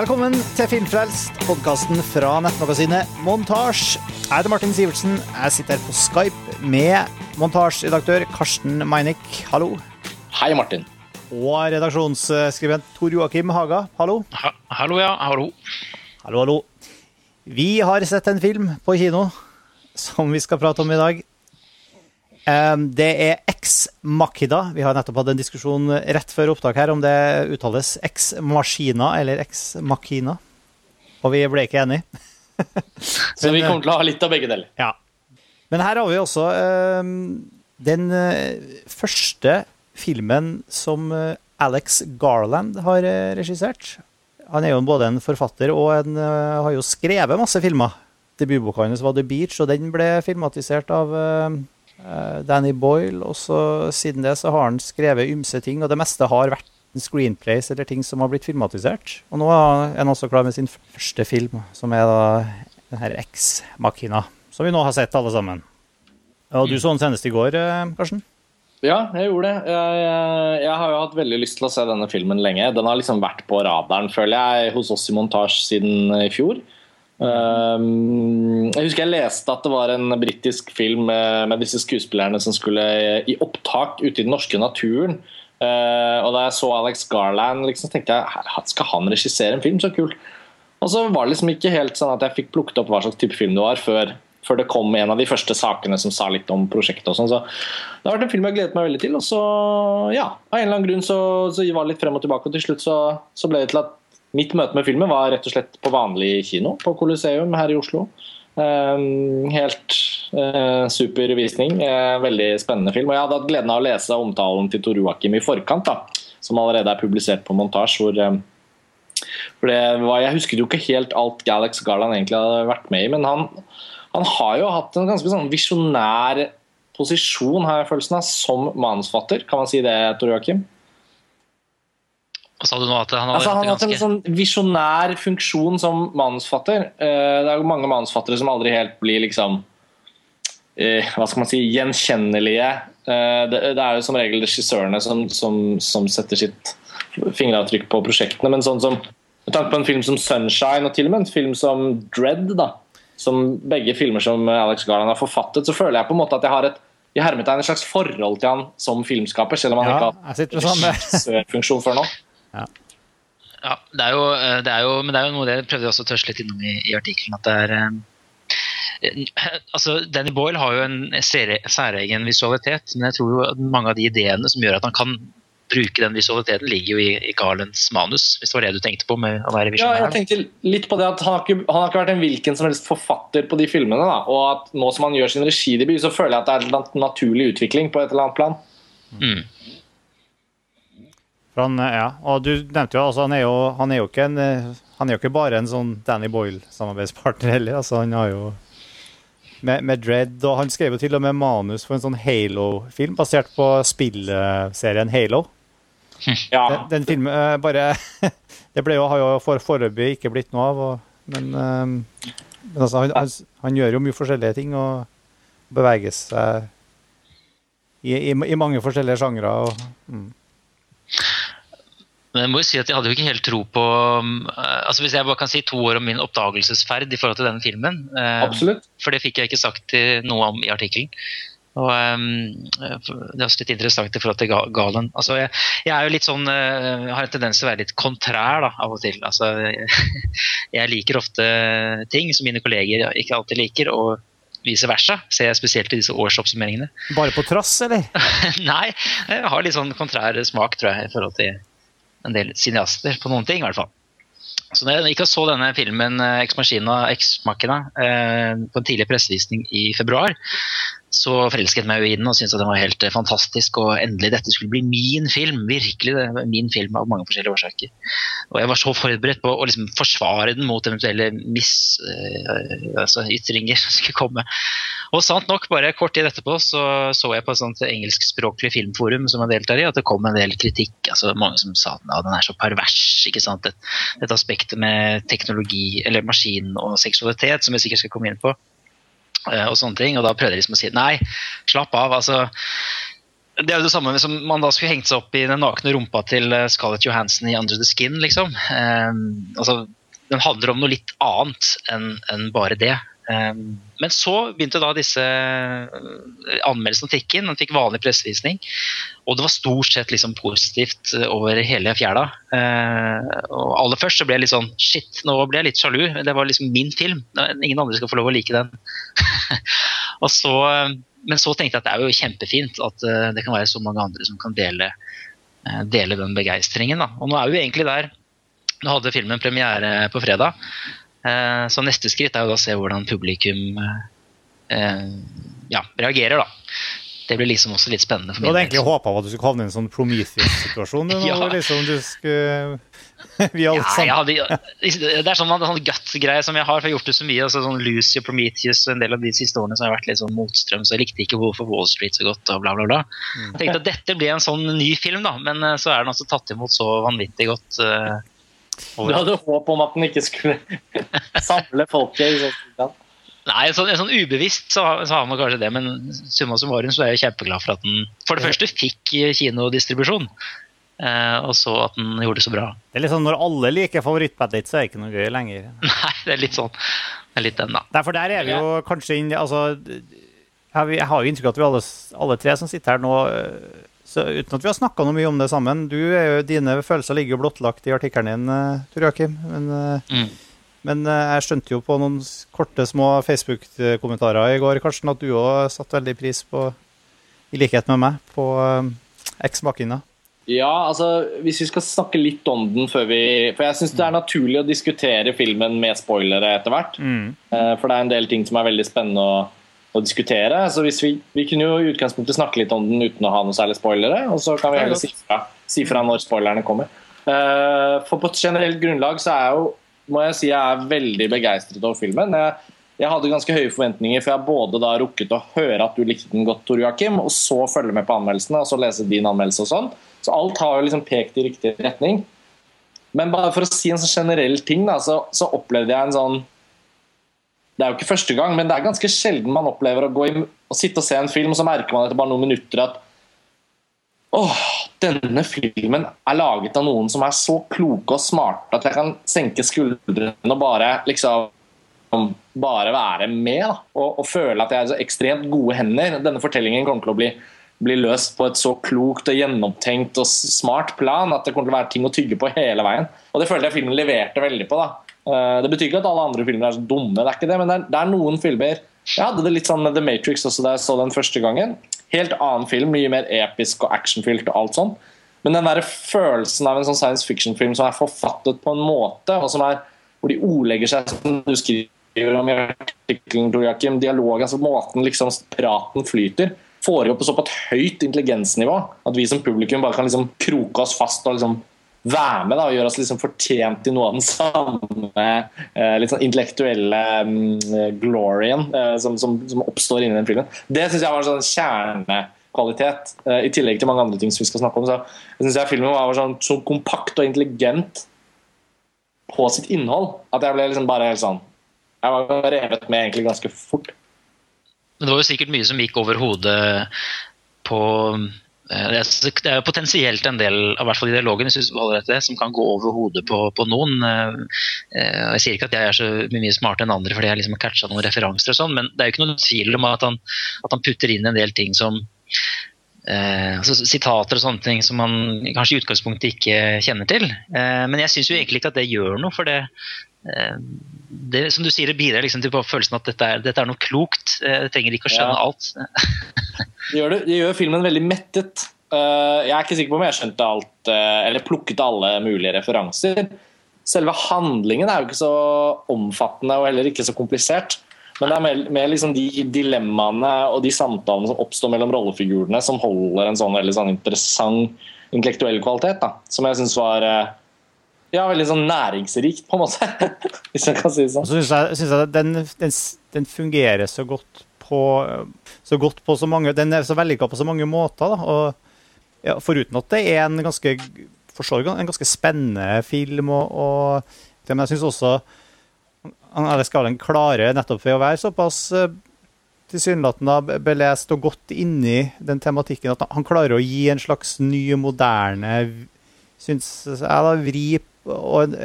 Velkommen til Filmfrelst, podkasten fra nettmagasinet Montasj. Jeg heter Martin Sivertsen. Jeg sitter her på Skype med montasjeredaktør Karsten Meinick. Hallo. Hei, Martin. Og redaksjonsskribent Tor Joakim Haga. Hallo. Ha, hallo, ja. Hallo. Hallo, hallo. Vi har sett en film på kino som vi skal prate om i dag. Um, Det er Ex Machida. Vi har nettopp hatt en diskusjon rett før opptak her om det uttales Ex Machina eller Ex Machina. Og vi ble ikke enige. Så vi kommer til å ha litt av begge deler. Ja. Men her har vi også um, den uh, første filmen som uh, Alex Garland har uh, regissert. Han er jo både en forfatter og en, uh, har jo skrevet masse filmer. Debutboka hans var The Beach, og den ble filmatisert av uh, Danny Boyle. Og så siden det så har han skrevet ymse ting, og det meste har vært screenplays eller ting som har blitt filmatisert. Og nå er han også klar med sin første film, som er da den her X-Makina, som vi nå har sett alle sammen. Og du så den senest i går, eh, Karsten? Ja, jeg gjorde det. Jeg, jeg, jeg har jo hatt veldig lyst til å se denne filmen lenge. Den har liksom vært på radaren, føler jeg, hos oss i montasje siden i fjor. Um, jeg husker jeg leste at det var en britisk film med, disse skuespillerne som skulle i opptak ute i den norske naturen. Uh, og da jeg så Alex Garland, liksom, tenkte jeg skal han regissere en film? Så kult. Og så var det liksom ikke helt sånn at jeg fikk plukket opp hva slags type film det var, før, før det kom en av de første sakene som sa litt om prosjektet. og sånn, så Det har vært en film jeg gledet meg veldig til. Og så, ja, av en eller annen grunn så, så var det litt frem og tilbake, og til slutt så, så ble det til at mitt møte med filmen var rett og slett på vanlig kino på Colosseum her i Oslo. Um, helt uh, super visning. Uh, veldig spennende film. Og jeg hadde hatt gleden av å lese omtalen til Tor Joakim i forkant, da, som allerede er publisert på montasje. hvor um, for var, Jeg husket jo ikke helt alt Galax Garland egentlig hadde vært med i, men han, han har jo hatt en ganske sånn visjonær posisjon har jeg følelsen av, som manusfatter. Kan man si det, Tor Joakim? Og sa du nå at han hadde Altså, han har hatt en sånn visjonær funksjon som manusfatter. Eh, Det er jo mange manusfattere som aldri helt blir liksom eh, Hva skal man si gjenkjennelige. Eh, Det, det er jo som regel regissørene som, som, som setter sitt fingeravtrykk på prosjektene. Men sånn som med tanke på en film som 'Sunshine' og til og med en film som 'Dread', da, som begge filmer som Alex Garland har forfattet, så føler jeg på en måte at jeg har et i hermetegn et slags forhold til han som filmskaper, selv om han Ja, ikke har sånn funksjon før nå. Ja, det er jo, eh, det er jo, men det er jo noe det prøvde jeg også å tørste litt innom i, i artikkelen. at det er eh, altså Danny Boyle har jo en særegen visualitet, men jeg tror jo at mange av de ideene som gjør at han kan bruke den visualiteten, ligger jo i, i Garlands manus, hvis det var det du tenkte på med å være Ja, jeg tenkte litt på det at han har, ikke, han har ikke vært en hvilken som helst forfatter på de filmene. Da. Og at nå som han gjør sin regidebut, så føler jeg at det er en naturlig utvikling på et eller annet plan. Mm. For han, ja, og du nevnte jo, altså, han er jo, han er jo ikke en eh, Han er jo ikke bare en sånn Danny Boyle-samarbeidspartner heller. altså Han har jo med, med Dread, og han skrev jo til og med manus for en sånn Halo-film basert på spillserien Halo. Ja, Den, den filmen uh, bare Det ble jo, har jo for, foreløpig ikke blitt noe av, og, men, um, men altså, han, han, han gjør jo mye forskjellige ting og beveger seg i, i, i mange forskjellige sjangre. og mm. Men jeg må jo si at jeg hadde jo ikke helt tro på um, eh, altså Hvis jeg bare kan si to år om min oppdagelsesferd i forhold til denne filmen eh, absolutt. For det fikk jeg ikke sagt noe om i artikkelen. Og um, Det er også litt interessant i forhold til Galen. Altså, jeg, jeg er jo litt sånn, jeg har en tendens til å være litt kontrær da, av og til. Altså, jeg liker ofte ting som mine kolleger ikke alltid liker, og vice versa. Ser jeg spesielt i disse årsoppsummeringene. Bare på trass, eller? Nei, jeg har litt sånn kontrær smak, tror jeg, i forhold til en del cineaster på noen ting, i hvert fall. Så når jeg ikke så denne filmen eh, Ex Machina, Ex Machina eh, på en tidlig pressevisning i februar, så forelsket meg jo i den og syntes at den var helt eh, fantastisk. Og endelig dette skulle bli min film. Virkelig det var min film av mange forskjellige årsaker. Og jeg var så forberedt på å liksom forsvare den mot eventuelle miss, eh, altså som skulle komme. Og sant nok, bare kort tid etterpå så så jeg på et sånt engelskspråklig filmforum som jeg deltar i, at det kom en del kritikk. altså Mange som sa at den er så pervers. ikke sant, Dette, dette aspektet med teknologi, eller maskin og seksualitet, som vi sikkert skal komme inn på. eh, Og sånne ting, og da prøvde jeg liksom å si nei, slapp av. altså det er jo det samme som man da skulle hengt seg opp i den nakne rumpa til eh, Scarlett Johansson i Under the Skin, liksom. Um, altså, den handler om noe litt annet enn en bare det. Eh, men så begynte da disse eh, anmeldelsene å tikke inn. Den fikk vanlig pressevisning. Og det var stort sett liksom positivt over hele fjæra. Eh, og aller først så ble jeg litt sånn Shit, nå ble jeg litt sjalu. Det var liksom min film. Ingen andre skal få lov å like den. og så men så tenkte jeg at det er jo kjempefint at det kan være så mange andre som kan dele, dele den begeistringen. Og nå er vi egentlig der. Nå hadde filmen premiere på fredag. Uh, så neste skritt er å se hvordan publikum ja, reagerer. da. Det blir liksom også litt spennende. for Du hadde egentlig håpa at du skulle havne i en sånn Prometheus-situasjon? ja. liksom du skulle vi alle ja, ja, det er sånn, sånn gut-greie som jeg har, for jeg har gjort det så mye. Altså, sånn Lucy og Prometheus en del av de siste årene som har vært litt sånn motstrøm, så jeg likte ikke hvorfor Wall Street så godt. og bla bla bla. Mm. Jeg tenkte at dette blir en sånn ny film, da, men eh, så er den altså tatt imot så vanvittig godt. Uh, du hadde håp om at den ikke skulle samle folket? i sånn Nei, sånn, sånn ubevisst så, så, har man kanskje det, men summa summarum så er jeg kjempeglad for at den for det første fikk kinodistribusjon. Eh, og så at den gjorde det så bra. Det er litt sånn Når alle liker favorittbandet ditt, så er det ikke noe gøy lenger. Nei, det er litt sånn. Det er litt den, da. Derfor der er vi jo kanskje inn altså, Jeg har jo inntrykk av at vi alle, alle, tre som sitter her nå eh, så Uten at vi har snakka noe mye om det sammen du er jo, Dine følelser ligger jo blottlagt i artikkelen din, eh, Tor Joakim. Men, mm. men, jeg skjønte jo på noen korte, små Facebook-kommentarer i går Karsten, at du òg satte veldig pris på, i likhet med meg, på Eks-Makina. Ja, altså hvis vi skal snakke litt om den før vi For jeg syns det er naturlig å diskutere filmen med spoilere etter hvert. Mm. Eh, for det er en del ting som er veldig spennende å, å diskutere. Så hvis vi, vi kunne jo i utgangspunktet snakke litt om den uten å ha noe særlig spoilere. Og så kan vi heller si fra, si fra når spoilerne kommer. Uh, for på et generelt grunnlag så er jeg jo må jeg si jeg er veldig begeistret over filmen. Jeg, jeg hadde ganske høye forventninger, for jeg har både da rukket å høre at du likte den godt, Tor Joakim, og så følge med på anmeldelsene og så lese din anmeldelse og sånn. Så alt har jo liksom pekt i riktig retning. Men bare for å si en sånn generell ting, da, så, så, opplevde jeg en sånn Det er jo ikke første gang, men det er ganske sjelden man opplever å gå i, og sitte og se en film, og så merker man etter bare noen minutter at Åh, denne filmen er laget av noen som er så kloke og smarte at jeg kan senke skuldrene og bare liksom bare være med da, og, og føle at jeg er så ekstremt gode hender. Denne fortellingen kommer til å bli bli løst på et så klokt og gjennomtenkt og smart plan at det kommer til å være ting å tygge på hele veien. Og Det følte jeg filmen leverte veldig på. da. Eh, det betyr ikke at alle andre filmer er så dumme, det er ikke det, men det er, det er noen filmer Jeg hadde det litt sånn med The Matrix også da jeg så den første gangen. Helt annen film, mye mer episk og actionfylt og alt sånn. Men den der følelsen av en sånn science fiction-film som er forfattet på en måte, og som er, hvor de ordlegger seg som du skriver om i artikkelen, dialogen, altså måten liksom praten flyter foregår på såpass høyt intelligensnivå at vi som publikum bare kan liksom kroke oss fast og liksom være med da, og gjøre oss liksom fortjent til noe av den samme eh, litt sånn intellektuelle um, glorien eh, som, som, som, oppstår inni den filmen. Det syns jeg var en sånn kjernekvalitet, eh, i tillegg til mange andre ting som vi skal snakke om. Så synes jeg filmen var sånn, så kompakt og intelligent på sitt innhold at jeg ble liksom bare helt sånn Jeg var revet med egentlig ganske fort. Men det var jo sikkert mye som gikk over hodet på det er potensielt en del av hvert fall dialogen som kan gå over hodet på, på, noen. Eh, jeg sier ikke at jeg er så mye smartere enn andre fordi jeg liksom har catcha noen referanser, og sånn, men det er jo ikke noen tvil om at han, at han putter inn en del ting som eh, altså Sitater og sånne ting som man kanskje i utgangspunktet ikke kjenner til. Eh, men jeg syns ikke at det gjør noe, for det, Eh, det, som du sier, det bidrar liksom til på følelsen at dette er, dette er, noe klokt. Eh, jeg trenger ikke å skjønne ja. alt. det, gjør det, de gjør filmen veldig mettet. Eh, jeg er ikke sikker på om jeg skjønte alt, eller plukket alle mulige referanser. Selve handlingen er jo ikke så omfattende og heller ikke så komplisert. Men det er mer, mer liksom de dilemmaene og de samtalene som oppstår mellom rollefigurene, som holder en sånn veldig sånn interessant intellektuell kvalitet. Da, som jeg syns var ja, veldig sånn næringsrikt, på en måte. Hvis jeg kan si det sånn. Så syns jeg, synes jeg den, den, den, fungerer så godt på så godt på så mange Den er så vellykka på så mange måter. Da. Og, ja, foruten at det er en ganske forstår, en ganske spennende film. Og, og men jeg syns også Alex Garland klarer nettopp ved å være såpass tilsynelatende har belest og gått inni den tematikken. At han klarer å gi en slags ny, moderne syns jeg da, vri og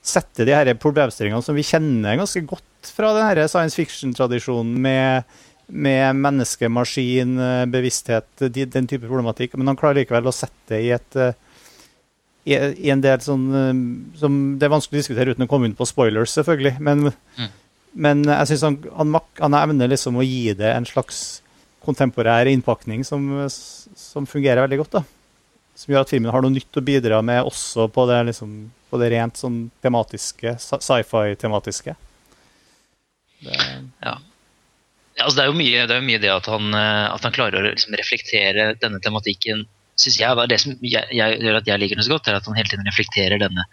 sette de her problemstillingene som vi kjenner ganske godt fra den her science fiction-tradisjonen med, med menneske-maskin, bevissthet, den type problematikk. Men han klarer likevel å sette det i et i, i en del sånn som Det er vanskelig å diskutere uten å komme inn på spoilers, selvfølgelig. Men, mm. men jeg syns han, han, han, evner liksom å gi det en slags kontemporær innpakning som, som, fungerer veldig godt. da. Som gjør at filmen har noe nytt å bidra med også på det, liksom, på det rent sånn tematiske, sci-fi-tematiske. Ja. Altså det, er mye, det, er jo mye, det at han, at han klarer å liksom reflektere denne tematikken synes jeg det som jeg, jeg, gjør at jeg liker den så godt, er at han hele tiden reflekterer denne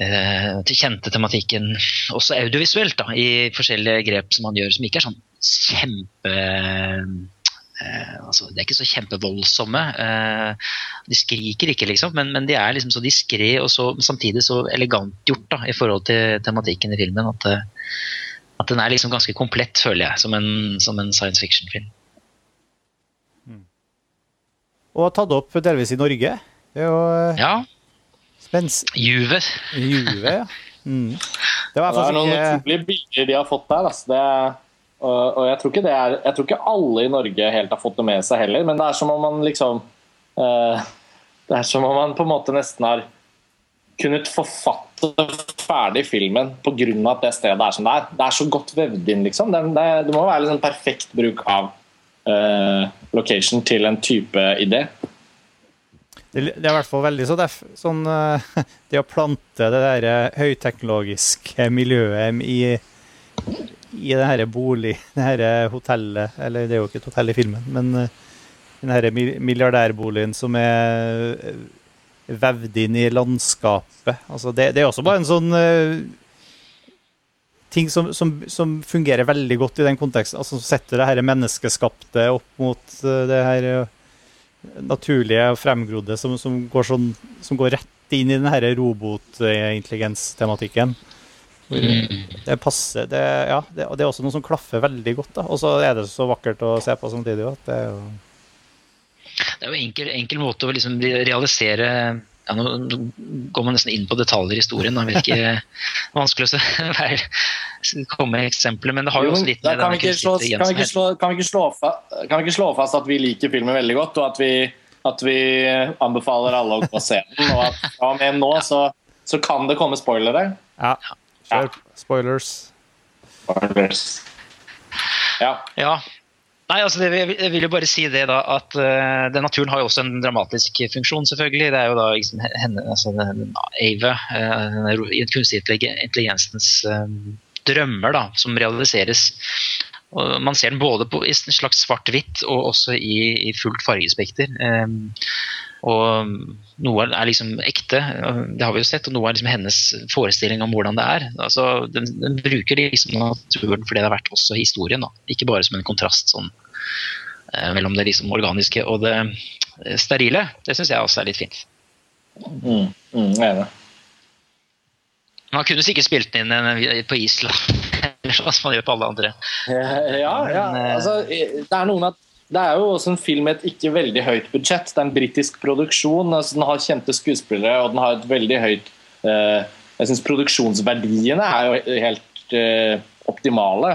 eh, kjente tematikken også audiovisuelt, da, i forskjellige grep som han gjør, som ikke er sånn kjempe eh, altså, De er ikke så kjempevoldsomme. Eh, de skriker ikke, liksom, men, men de er liksom så diskré og så, samtidig så elegant gjort da, i forhold til tematikken i filmen. At, at den er liksom ganske komplett, føler jeg, som en, som en science fiction-film og har tatt opp delvis i Norge. Det er jo eh, ja. spens... Juve. Juve, ja. Mm. Det, det, er noen ikke... utrolige bilder de har fått der. Altså. Det, og, og jeg, tror er, jeg, tror ikke alle i Norge helt har fått det med seg heller, men det er som om man liksom uh, Det er som om man på en måte nesten har kunnet forfatte ferdig filmen pga. at det stedet er som det er. Det er så godt vevd inn, liksom. Det, det, det må være liksom perfekt bruk av uh, location til en type idé. Det, det er i hvert fall veldig så def, sånn uh, Det å plante det der høyteknologiske miljøet i, i det her bolig, det her hotellet Eller det er jo ikke et hotell i filmen, men uh, den her milliardærboligen som er vevd inn i landskapet. Altså det, det, er også bare en sånn uh, ting som, som, som, fungerer veldig godt i den konteksten. altså Setter det her menneskeskapte opp mot uh, det her uh, naturlige og fremgrodde som, som, går sånn, som går rett inn i den her robotintelligens-tematikken. Det passer det, ja, det, det, er også noe som klaffer veldig godt. da, Og så er det så vakkert å se på samtidig. at det er jo det er jo en enkel, enkel måte å liksom realisere ja, nå, går man nesten inn på detaljer i historien. Det er ikke vanskelig å komme med eksempler, men det har jo også litt med kan, vi slå, kan, vi slå, kan, vi slå, kan vi ikke slå fast at vi liker filmen veldig godt, og at vi, at vi anbefaler alle å gå og se den? Og at ja, med nå så, så, kan det komme spoilere? Ja. Kjør spoilers. Spoilers. Ja. ja. Nei, altså det, Jeg vil jo bare si det da, at uh, naturen har jo også en dramatisk funksjon, selvfølgelig. Det er jo da liksom, henne, altså Ava, uh, kunstig intelligensens uh, drømmer, da, som realiseres. Og man ser den både på, i en slags svart-hvitt og også i, i fullt fargespekter. Um, og noe er liksom ekte, det har vi jo sett, og noe er liksom hennes forestilling om hvordan det er. Altså, den, den, bruker liksom naturen for det det har vært også i historien, da. ikke bare som en kontrast sånn, eh, mellom det liksom organiske og det eh, sterile. Det syns jeg også er litt fint. Mm, mm, jeg er det. Man kunne sikkert spilt den inn på Island, som man gjør på alle andre. Ja, ja. Men, eh, altså, det er noen at det er jo også en film med et ikke veldig høyt budsjett. Det er en britisk produksjon. Altså den har kjente skuespillere, og den har et veldig høyt eh, Jeg syns produksjonsverdiene er jo helt eh, optimale.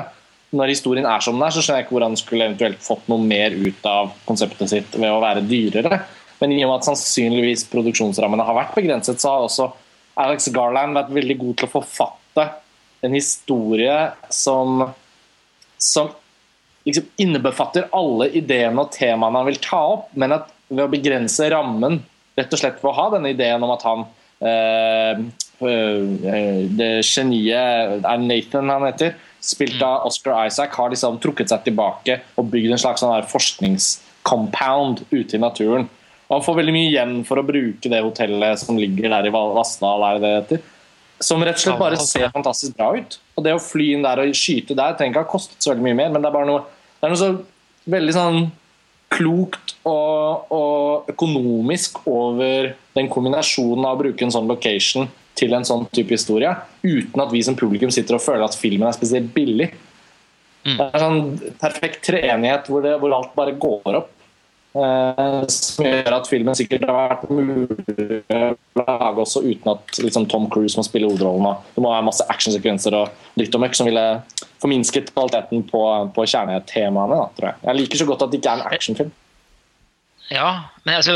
Når historien er som den er, så skjønner jeg ikke hvordan den skulle eventuelt fått noe mer ut av konseptet sitt ved å være dyrere. Men i og med at sannsynligvis produksjonsrammene har vært begrenset, så har også Alex Garland vært veldig god til å forfatte en historie som, som liksom innebefatter alle ideene og temaene han vil ta opp, men at ved å begrense rammen, rett og slett ved å ha denne ideen om at han eh, eh, Det geniet er Nathan han heter, spilt av Oscar Isaac, har liksom trukket seg tilbake og bygd en slags sånn forskningscompound ute i naturen. Og Han får veldig mye igjen for å bruke det hotellet som ligger der i Vassdal. er det det heter. Som rett og slett bare ser fantastisk bra ut. Og Det å fly inn der og skyte der trenger ikke ha kostet så veldig mye mer, men det er bare noe det er noe så veldig sånn klokt og, og, økonomisk over den kombinasjonen av å bruke en sånn location til en sånn type historie, uten at vi som publikum sitter og føler at filmen er spesielt billig. Det er sånn perfekt treenighet hvor, det, hvor alt bare går opp. Eh, som gjør at filmen sikkert har vært mulig å lage også uten at liksom, Tom Cruise må spille hovedrollen. Det må være masse actionsekvenser og dritt og møkk som ville forminsket kvaliteten på, på kjernetemaene. Da, jeg. jeg liker så godt at det ikke er en actionfilm. Ja, men altså,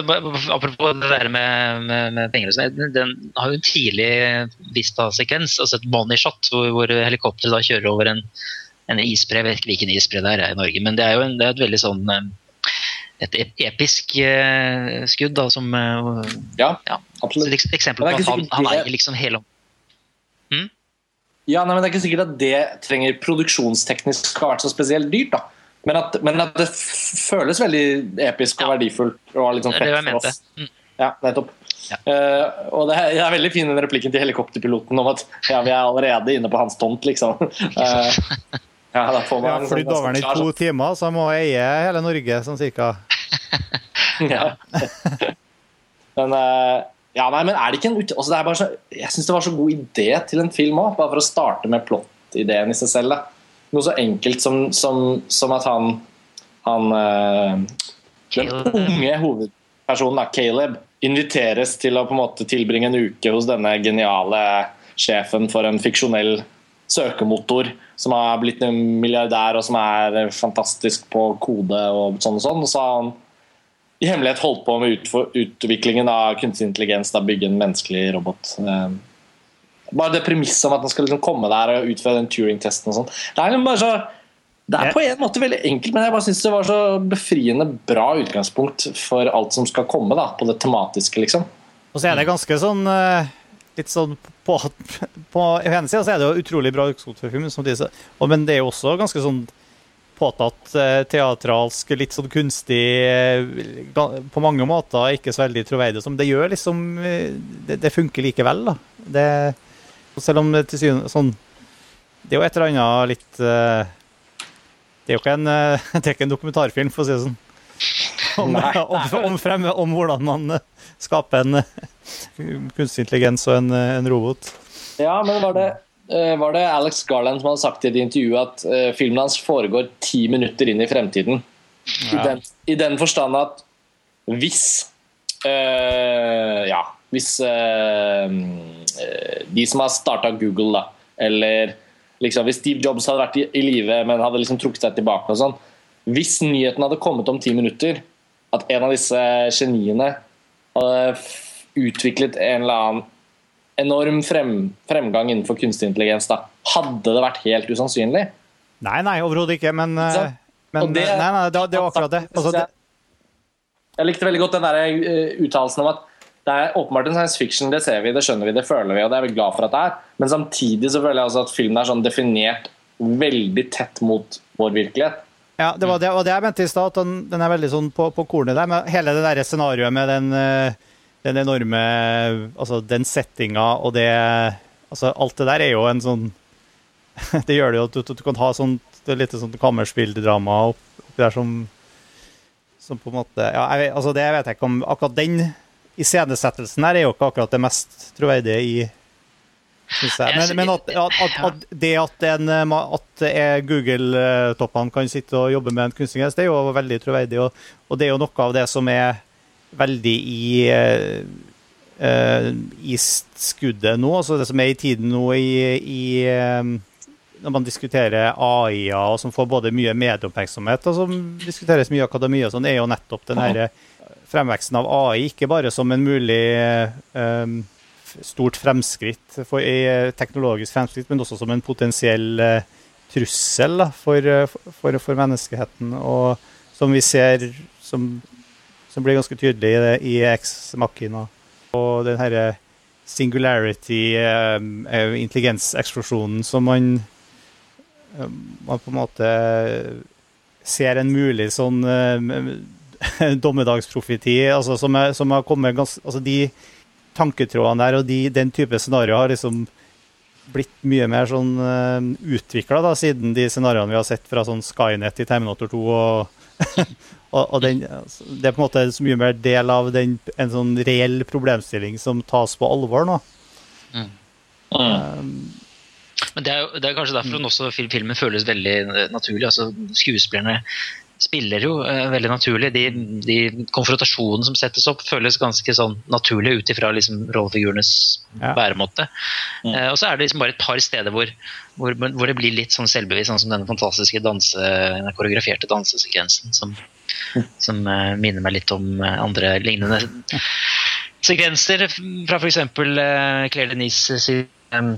apropos det der med, med, med penger den, den, har jo en tidlig Vista-sekvens, altså et money shot, hvor, hvor helikopteret kjører over en, en isbre. Jeg vet ikke hvilken isbre det er i Norge, men det er jo en, det er et veldig sånn et episk uh, skudd da, som uh, Ja, ja absolutt. Et eksempel på at han, han eier liksom hele hmm? Ja, nei, men Det er ikke sikkert at det trenger produksjonsteknisk har vært så spesielt dyrt. da men at, men at, det føles veldig episk og ja. verdifullt. Og litt sånn fett for oss. Mm. Ja, nettopp. Ja. Uh, og det er, det er, veldig fin den replikken til helikopterpiloten om at ja, vi er allerede inne på hans tomt, liksom. Uh, ja, da får man ja, flydd sånn over den i to timer, så jeg må eie hele Norge sånn cirka. ja. men uh, ja, nei, men er det ikke en ut... Altså, det så, jeg syns det var så god idé til en film òg, bare for å starte med plott-ideen i seg selv. Da noe så enkelt som, som, som at han, han uh, Den unge hovedpersonen, da, Caleb, inviteres til å på en måte tilbringe en uke hos denne geniale sjefen for en fiksjonell søkemotor som har blitt en milliardær og som er fantastisk på kode og sånn og sånn. Og så har han i hemmelighet holdt på med utviklingen av kunstig intelligens, da bygge en menneskelig robot. Uh, bare det premisset om at han skal liksom komme der og utføre den Turing-testen og sånn. Det er liksom bare så det er på en måte veldig enkelt, men jeg bare synes det var så befriende bra utgangspunkt for alt som skal komme da, på det tematiske, liksom. Og så er det ganske sånn eh, litt sånn på, på ene sida så er det jo utrolig bra utgangspunkt for film, men det er jo også ganske sånn påtatt eh, teatralsk, litt sånn kunstig eh, På mange måter ikke så veldig troverdig. Som det gjør liksom Det, det funker likevel, da. Det selv om det til syvende sånn Det er jo et eller annet litt Det er jo ikke en, det er ikke en dokumentarfilm, for å si det sånn. Om, om, om, fremme, om hvordan man skaper en kunstig intelligens og en, en, robot. Ja, men var det, var det Alex Garland som hadde sagt i et intervju at filmen hans foregår ti minutter inn i fremtiden? Ja. I, den, I den forstand at hvis Ja hvis øh, de som har starta Google, da, eller liksom, hvis Steve Jobs hadde vært i, i live, men hadde liksom trukket seg tilbake og sånn Hvis nyheten hadde kommet om ti minutter, at en av disse geniene utviklet en eller annen enorm frem, fremgang innenfor kunstig intelligens, da, hadde det vært helt usannsynlig? Nei, nei, overhodet ikke, men, eh, men det, nei, nei, det, det var akkurat det. Altså, det. Jeg likte veldig godt den der uttalelsen om at det er åpenbart en science fiction, det ser vi, det skjønner vi, det føler vi, og det er vi glad for at det er. Men samtidig så føler jeg også at filmen er sånn definert veldig tett mot vår virkelighet. Ja, det var det, og det jeg mente i stad, at den, den, er veldig sånn på, på kornet der. med Hele det der scenarioet med den, eh, den enorme Altså den settinga og det Altså alt det der er jo en sånn Det gjør det jo at du, du kan ha sånt litt sånn kammerspilldrama oppi der som som på en måte Ja, jeg, altså det vet jeg ikke om akkurat den iscenesettelsen her er jo ikke akkurat det mest troverdige i men, men at, at, at, det at, en, at Google-toppene kan sitte og jobbe med en kunstig det er jo veldig troverdig. Og, og, det er jo noe av det som er veldig i, uh, i skuddet nå, altså det som er i tiden nå i, i um, når man diskuterer AI-er, som får både mye medieoppmerksomhet og som diskuteres mye i akademia, sånn, er jo nettopp den her fremveksten av AI ikke bare som en mulig um, stort fremskritt for, i teknologisk fremskritt, men også som en potensiell uh, trussel da, for, for, for, menneskeheten. Og som vi ser som, som blir ganske tydelig i, det, i Ex Machina. Og den herre singularity, intelligenseksplosjonen som man, man på en måte ser en mulig sånn dommedagsprofeti altså, som, er, som, har kommet ganske altså, De tanketrådene der og de, den type scenarioer har liksom blitt mye mer sånn uh, eh, utvikla siden de scenarioene vi har sett fra sånn Skynet i Terminator 2. og, og, og den, altså, Det er på en måte så mye mer del av den, en sånn reell problemstilling som tas på alvor nå. Mm. Um, Men det er, det er kanskje derfor også filmen føles veldig naturlig. altså Skuespillerne spiller jo uh, veldig naturlig. De, de konfrontasjonene som settes opp, føles ganske sånn naturlig ut ifra liksom, rollefigurenes ja. væremåte. Mm. Uh, og så er det liksom bare et par steder hvor, hvor, hvor, det blir litt sånn selvbevisst, sånn som denne fantastiske danse, den koreograferte dansesekvensen som, mm. som uh, minner meg litt om andre lignende sekvenser fra f.eks. Uh, Claire Denise sin um,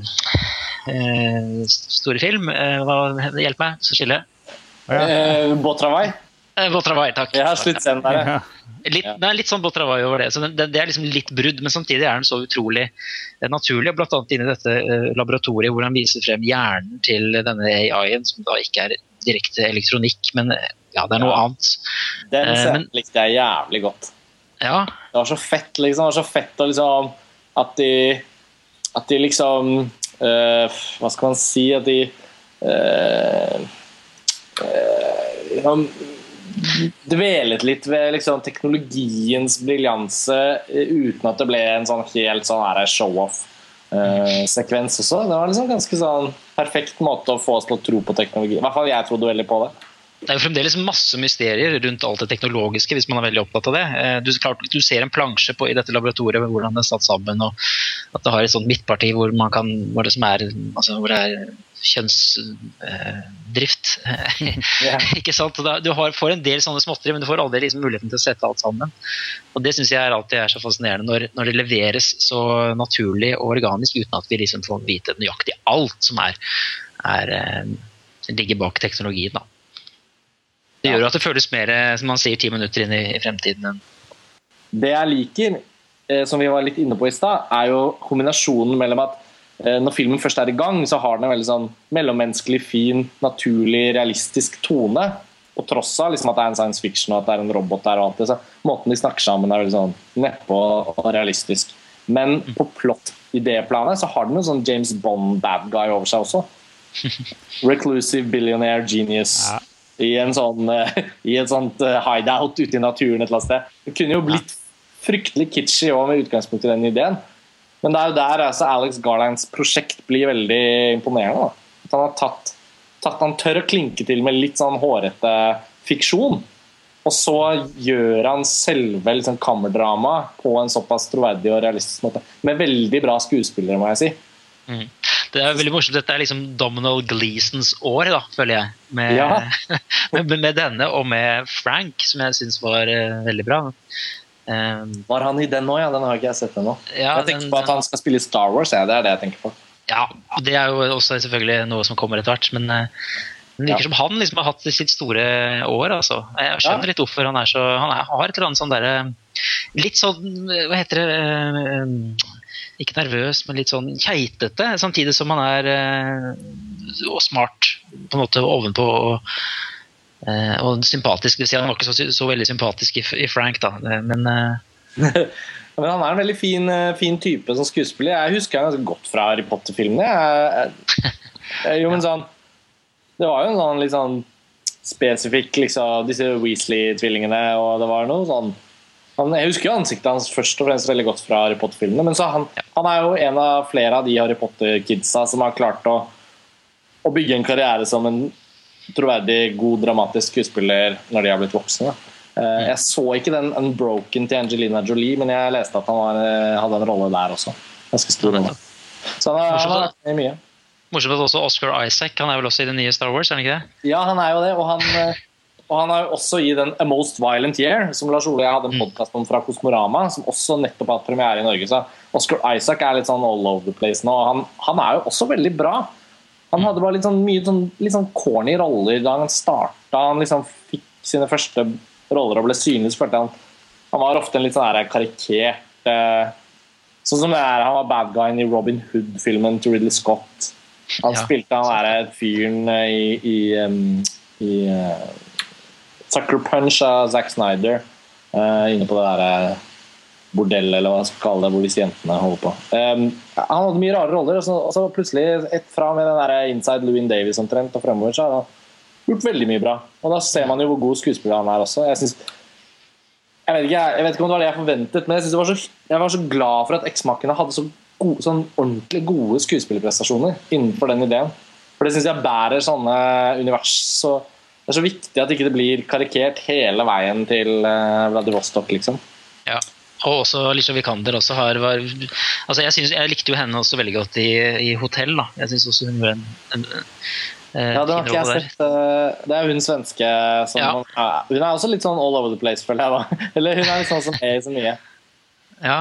store film. hva, hjelp meg, så skiller jeg. Eh, Båtravai? Eh, Båtravai, takk. Ja, sen der, ja. Litt, det er litt sånn Botravai over det. så det, det, er liksom litt brudd, men samtidig er den så utrolig eh, naturlig. Blant annet inne i dette uh, laboratoriet hvor han viser frem hjernen til denne AI-en, som da ikke er direkte elektronikk, men ja, det er noe ja. annet. Den scenen uh, likte jeg jævlig godt. Ja. Det var så fett, liksom. Det var så fett å liksom At de At de liksom uh, Hva skal man si? At de liksom, dvelet litt ved liksom, teknologiens briljanse eh, uten at det ble en sånn helt sånn show-off-sekvens uh, også. Det var liksom ganske sånn perfekt måte å få oss til å tro på teknologi. I hvert fall jeg trodde veldig på det. Det er jo fremdeles masse mysterier rundt alt det teknologiske, hvis man er veldig opptatt av det. Eh, du, klart, du ser en plansje på, i dette laboratoriet med hvordan det er satt sammen, og at det har et sånt midtparti hvor, kan, hvor, det, er, altså, hvor det er kjønnsdrift. yeah. ikke sant? Du har, får en del sånne småtteri, men du får aldri liksom muligheten til å sette alt sammen. Og Det syns jeg er alltid er så fascinerende, når, når, det leveres så naturlig og organisk uten at vi liksom får vite nøyaktig alt som er, er, eh, ligger bak teknologien. da. Det gjør at det føles mer som man sier, ti minutter inn i fremtiden. Det jeg liker, eh, som vi var litt inne på i stad, er jo kombinasjonen mellom at eh, når filmen først er i gang, så har den en veldig sånn mellommenneskelig, fin, naturlig, realistisk tone. På tross av liksom at det er en science fiction og at det er en robot der. og alt det, så Måten de snakker sammen er veldig sånn nedpå og realistisk. Men på plott-idéplanet så har den en sånn James Bond-bad guy over seg også. Reclusive billionaire genius. Ja i en sånn eh, i et sånt eh, hideout ute i naturen et eller annet sted. Det kunne jo blitt fryktelig kitschy òg med utgangspunkt i den ideen. Men det er jo der altså, Alex Garlands prosjekt blir veldig imponerende. Da. At han har tatt, tatt Han tør å klinke til med litt sånn hårete fiksjon. Og så gjør han selve liksom, kammerdrama på en såpass troverdig og realistisk måte. Med veldig bra skuespillere, må jeg si. Mm. Det er veldig morsomt. Dette er liksom Dominal Gleesons år, da, føler jeg. Med, ja. med, med, denne og med Frank, som jeg syns var uh, veldig bra. Um, var han i den nå? Ja, den har ikke jeg sett ennå. Ja, jeg tenker den, på at han skal spille i Star Wars. Ja, det er det jeg tenker på. Ja, det er jo også selvfølgelig noe som kommer etter hvert. Men uh, det virker ja. som han liksom har hatt sitt store år. altså. Jeg skjønner litt hvorfor han er så Han er, har et eller annet sånn derre Litt sånn Hva heter det ikke nervøs, men litt sånn keitete. Samtidig som han er uh, smart på en måte ovenpå og, og sympatisk. Det vil si han var ikke så, så veldig sympatisk i, i, Frank, da. Men, uh, men han er en veldig fin, fin, type som skuespiller. Jeg husker han ganske godt fra Harry Potter-filmene. Jo, men sånn Det var jo en sånn litt sånn spesifikk liksom, Disse Weasley-tvillingene, og det var noe sånn han, jeg husker jo ansiktet hans først og fremst veldig godt fra Harry Potter-filmene. Men han, han, er jo en av flere av de Harry Potter-kidsa som har klart å, å, bygge en karriere som en troverdig, god, dramatisk skuespiller når de har blitt voksne. Uh, jeg så ikke den Unbroken til Angelina Jolie, men jeg leste at han var, eh, hadde en rolle der også. Ganske stor rolle. Så han, han har vært med mye. Morsomt at også Oscar Isaac han er vel også i det nye Star Wars? er han ikke det? Ja, han er jo det. og han... Eh, og han er jo også i den A Most Violent Year, som Lars Ole og jeg hadde en mm. podkast om fra Kosmorama, som også nettopp har hatt premiere i Norge. Så Oscar Isaac er litt sånn all over the place nå. han, han er jo også veldig bra. Han hadde bare litt sånn, mye sånn, litt sånn corny roller da han starta. Han liksom fikk sine første roller og ble synlig. så følte han han var ofte en litt sånn karikert eh, Sånn som det er, Han var bad guyen i Robin Hood-filmen til Ridley Scott. Han ja. spilte han derre fyren i, i, um, i uh, Sucker Punch av Zack Snyder. Uh, inne på det der eh, bordellet, eller hva jeg skal kalle det, hvor disse jentene holder på. Um, han hadde mye rare roller, og så, og så plutselig, et fra med den der Inside Louis Davies omtrent og fremover, så har han gjort veldig mye bra. Og da ser man jo hvor god skuespiller han er også. Jeg, synes, jeg, vet ikke, jeg, vet ikke om det var det jeg forventet, men jeg, var så, jeg var så glad for at Eksmakene hadde så gode, sånn ordentlig gode skuespillerprestasjoner innenfor den ideen. For det syns jeg bærer sånne univers. Så det er så viktig at ikke det blir karikert hele veien til uh, Vladivostok, liksom. Ja. Og også Alicia Vikander også har var, altså jeg, synes, jeg likte jo henne også veldig godt i, i Hotell. da. Jeg syns også hun gjorde en, en, en eh, Ja, det har ikke jeg der. sett. uh, Det er hun svenske som Ja. Hun er også litt sånn all over the place, føler jeg. da. Eller hun er litt sånn som er i så mye. Ja.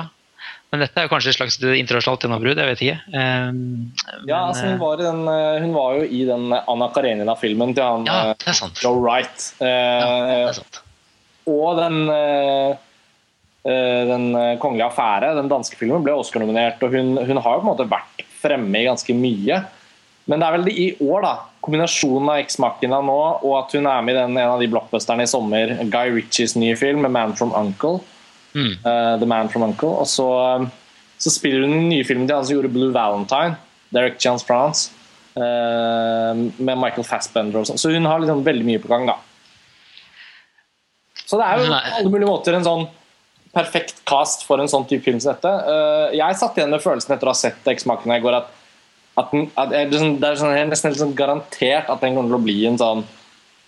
Men dette er jo kanskje et slags internasjonalt gjennombrudd, jeg vet ikke. Um, Ja, men, altså hun eh, var, den, hun var jo i den Anna Karenina-filmen til han ja. Joe Wright. Uh, Ja, det er sant. Og den, den uh, kongelige affære, den danske filmen, ble Oscar-nominert. Og hun, hun har jo på en måte vært fremme i ganske mye. Men det er vel det i år, da. Kombinasjonen av X-Machina nå og at hun er med i den, en av de blockbusterne i sommer, Guy Ritchies nye film, 'Man from Uncle'. Mm. uh, The Man from Uncle. Og så, så spiller hun den nye filmen til han som gjorde Blue Valentine, Derek Chance France, uh, med Michael Fassbender og sånn. Så hun har liksom veldig mye på gang, da. Så det er jo på alle mulige måter en sånn perfekt cast for en sånn type film som dette. Uh, jeg satt igjen med følelsen etter å ha sett X-Makene i går at, at, den, at jeg, det er sånn- det nesten sånn garantert at den kommer til å bli en sånn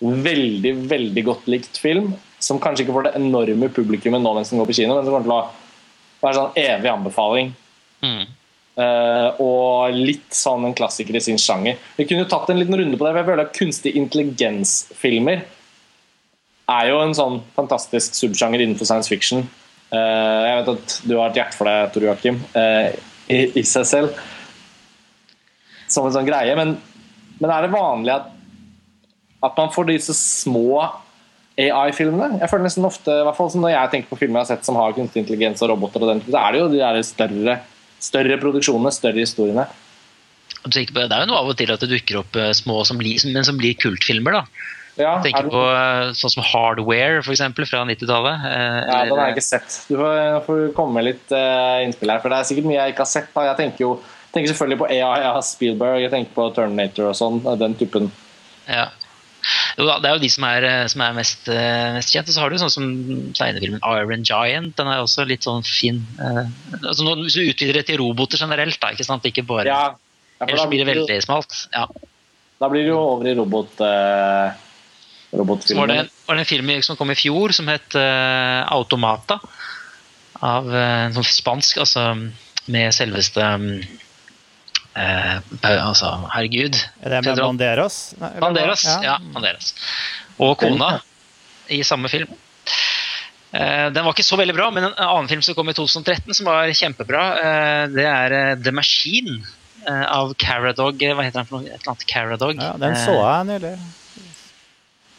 veldig, veldig godt likt film. Som kanskje ikke får det enorme publikummet nå mens den går på kino, men som kommer til å være sånn evig anbefaling. Mm. Uh, og litt sånn en klassiker i sin sjanger. Vi kunne jo tatt en liten runde på det, for jeg føler at kunstig intelligens-filmer er jo en sånn fantastisk subsjanger innenfor science fiction. Eh, jeg vet at du har et hjerte for det, Tor Joakim, eh, i, seg selv. Som en sånn greie. Men, men er det vanlig at, at man får disse små AI-filmene? Jeg føler nesten ofte, i hvert fall Når jeg tenker på filmer jeg har sett som har kunstig intelligens og roboter, og den, så er det jo de der større, større produksjonene, større historiene. Det er jo noe av og til at det dukker opp eh, små som blir, men som blir kultfilmer. da. Ja, Jeg er tenker det- på eh, sånn som Hardware for eksempel, fra 90-tallet. eh, Ja, den har jeg ikke sett. Du får, får komme med litt uh, innspill her, for det er sikkert mye jeg ikke har sett. Da. Jeg tenker jo tenker selvfølgelig på AI, av Spielberg, jeg tenker på Terminator og sånn. Den typen. Ja. Jo, det er jo de som er, som er mest, mest kjent. Og så har du sånn som tegnefilmen Iron Giant. Den er også litt sånn fin. Uh, altså Hvis du utvider det til roboter generelt, da, ikke sant? Ikke bare Ja, ja, Ellers så blir det veldig smalt. Ja. Da blir det jo over i robot, eh, Så var det, var det en film som kom i fjor som het eh, Automata. Av uh, sånn spansk, altså med selveste eh, altså, Herregud. Er det med Pedro- Banderas? Nei. Banderas. Ja. Banderas. Og kona i samme film. Eh, Den var ikke så veldig bra, men en annen film som kom i 2013 som var kjempebra, eh, det er eh, The Machine eh, av Caradog. Hva heter den for noe? Et eller annet Caradog. Ja, den så jeg nylig.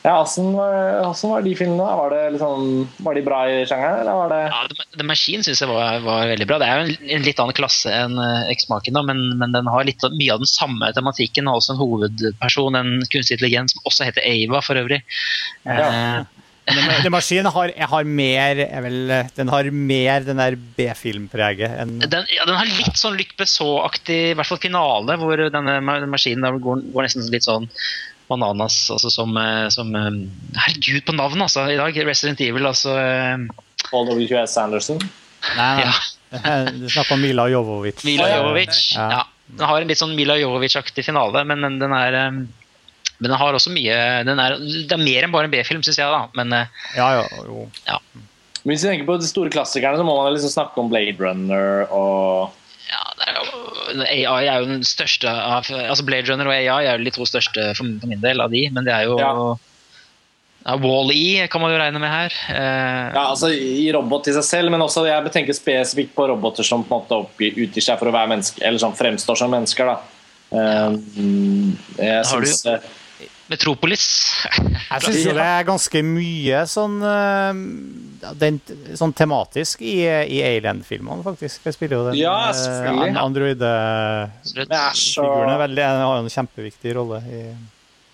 Ja, Åssen var, hvordan var de filmene? Var, det liksom, var de bra i sjangeren, eller var det Ja, The, Machine syns jeg var, var veldig bra. Det er jo en, en litt annen klasse enn X-Maken, da, men, men den har litt, mye av den samme tematikken. Har også en hovedperson, en kunstig intelligens, som også heter Ava for øvrig. Ja. Eh, Den, den maskinen har, jeg har mer jeg vel, Den har mer den der B-filmpreget enn den, ja, den har litt sånn Luc Besson-aktig, i hvert fall finale, hvor denne maskinen går, går nesten litt sånn bananas, altså som, eh, som eh, Herregud, på navn, altså, i dag. Resident Evil, altså. eh, Paul W.S. Anderson? Nei, nei. Ja. Du snakker om Mila Jovovic. Mila. Jovovic. Ja. Ja. Den har en litt sånn Mila Jovovic-aktig finale, men den, den er men den har også mye den er, Det er mer enn bare en B-film, syns jeg. da Men eh, Ja, ja, jo. Ja. Hvis vi tenker på de store klassikerne, så må man liksom snakke om Blade Runner og ja, det er jo, AI er jo den største av altså Blade Runner og AI er jo de to største for, min del av de, men det er jo Ja. ja, Wall-E kan man jo regne med her. Eh, Ja, altså I robot i seg selv, men også jeg tenker spesifikt på roboter som på en måte oppgir, utgir seg for å være mennesker, eller som fremstår som mennesker. da. Eh, jeg Har du- synes, eh, Metropolis. Jeg syns jo det er ganske mye sånn eh, den, Sånn tematisk i, i Alien-filmene, faktisk. Jeg spiller jo den Ja, eh, an- veldig, den har jo en kjempeviktig rolle i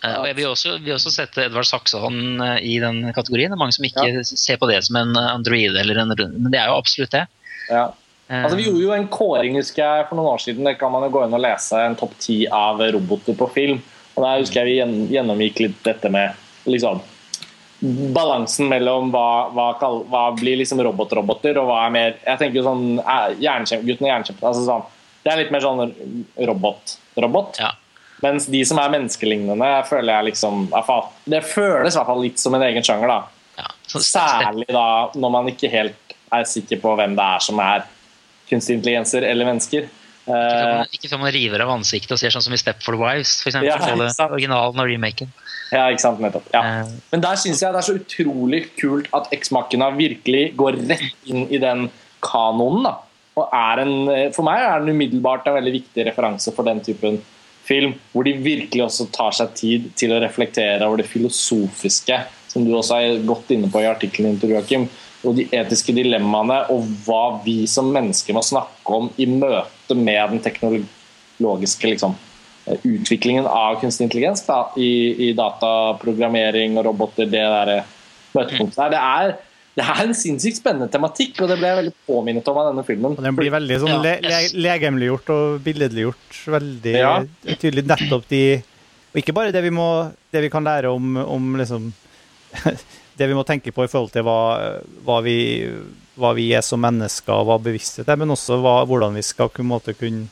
Eh, og jeg vil også, vil også sette Edvard eh, i den kategorien. Det er mange som ikke ser på det som en android, eller en, men det er jo absolutt det. ja. Altså, vi gjorde jo en kåring husker jeg, for noen år siden. Det kan man jo gå inn og lese en topp ti av roboter på film. Og Der husker jeg vi gjennomgikk litt dette med liksom, balansen mellom hva, hva, kall, hva blir liksom robotroboter, og hva er mer Jeg tenker jo sånn jernkjemp, jernkjempe, Gutten og jernkjempen. Altså sånn, Det er litt mer sånn robot-robot. Ja. Mens de som er menneskelignende, føler jeg liksom Det føles i hvert fall litt som en egen sjanger, da. Ja, så Særlig da når man ikke helt er sikker på hvem det er som er kunstig intelligenser eller mennesker. Ikke før Eh, man- man river av ansiktet og ser sånn som i Stepford Wives, for eksempel, Ja, originalen og remaken. ja, ikke sant, nettopp. Ja. Eh, Men der syns jeg det er så utrolig kult at X-Machina virkelig går rett inn i den kanonen. da. Og en, for meg er den umiddelbart en veldig viktig referanse for den typen film, hvor de virkelig også tar seg tid til å reflektere over det filosofiske, som du også er godt inne på i artikkelen din, Joakim, og de etiske dilemmaene, og hva vi som mennesker må snakke om i møte med den teknologiske liksom, eh, utviklingen av kunstig intelligens da, i, i dataprogrammering og roboter, det der møtepunktet der. Det er, det er en sinnssykt spennende tematikk, og det ble jeg veldig påminnet om av denne filmen. Og den blir veldig sånn Ja, le le legemliggjort og billedliggjort. Veldig Ja. tydelig nettopp de Og ikke bare det vi, må, det vi kan lære om, om liksom Det vi må tenke på i forhold til hva, hva, vi, hva vi er som mennesker, og hva bevissthet er, men også hva, hvordan vi skal måte kunne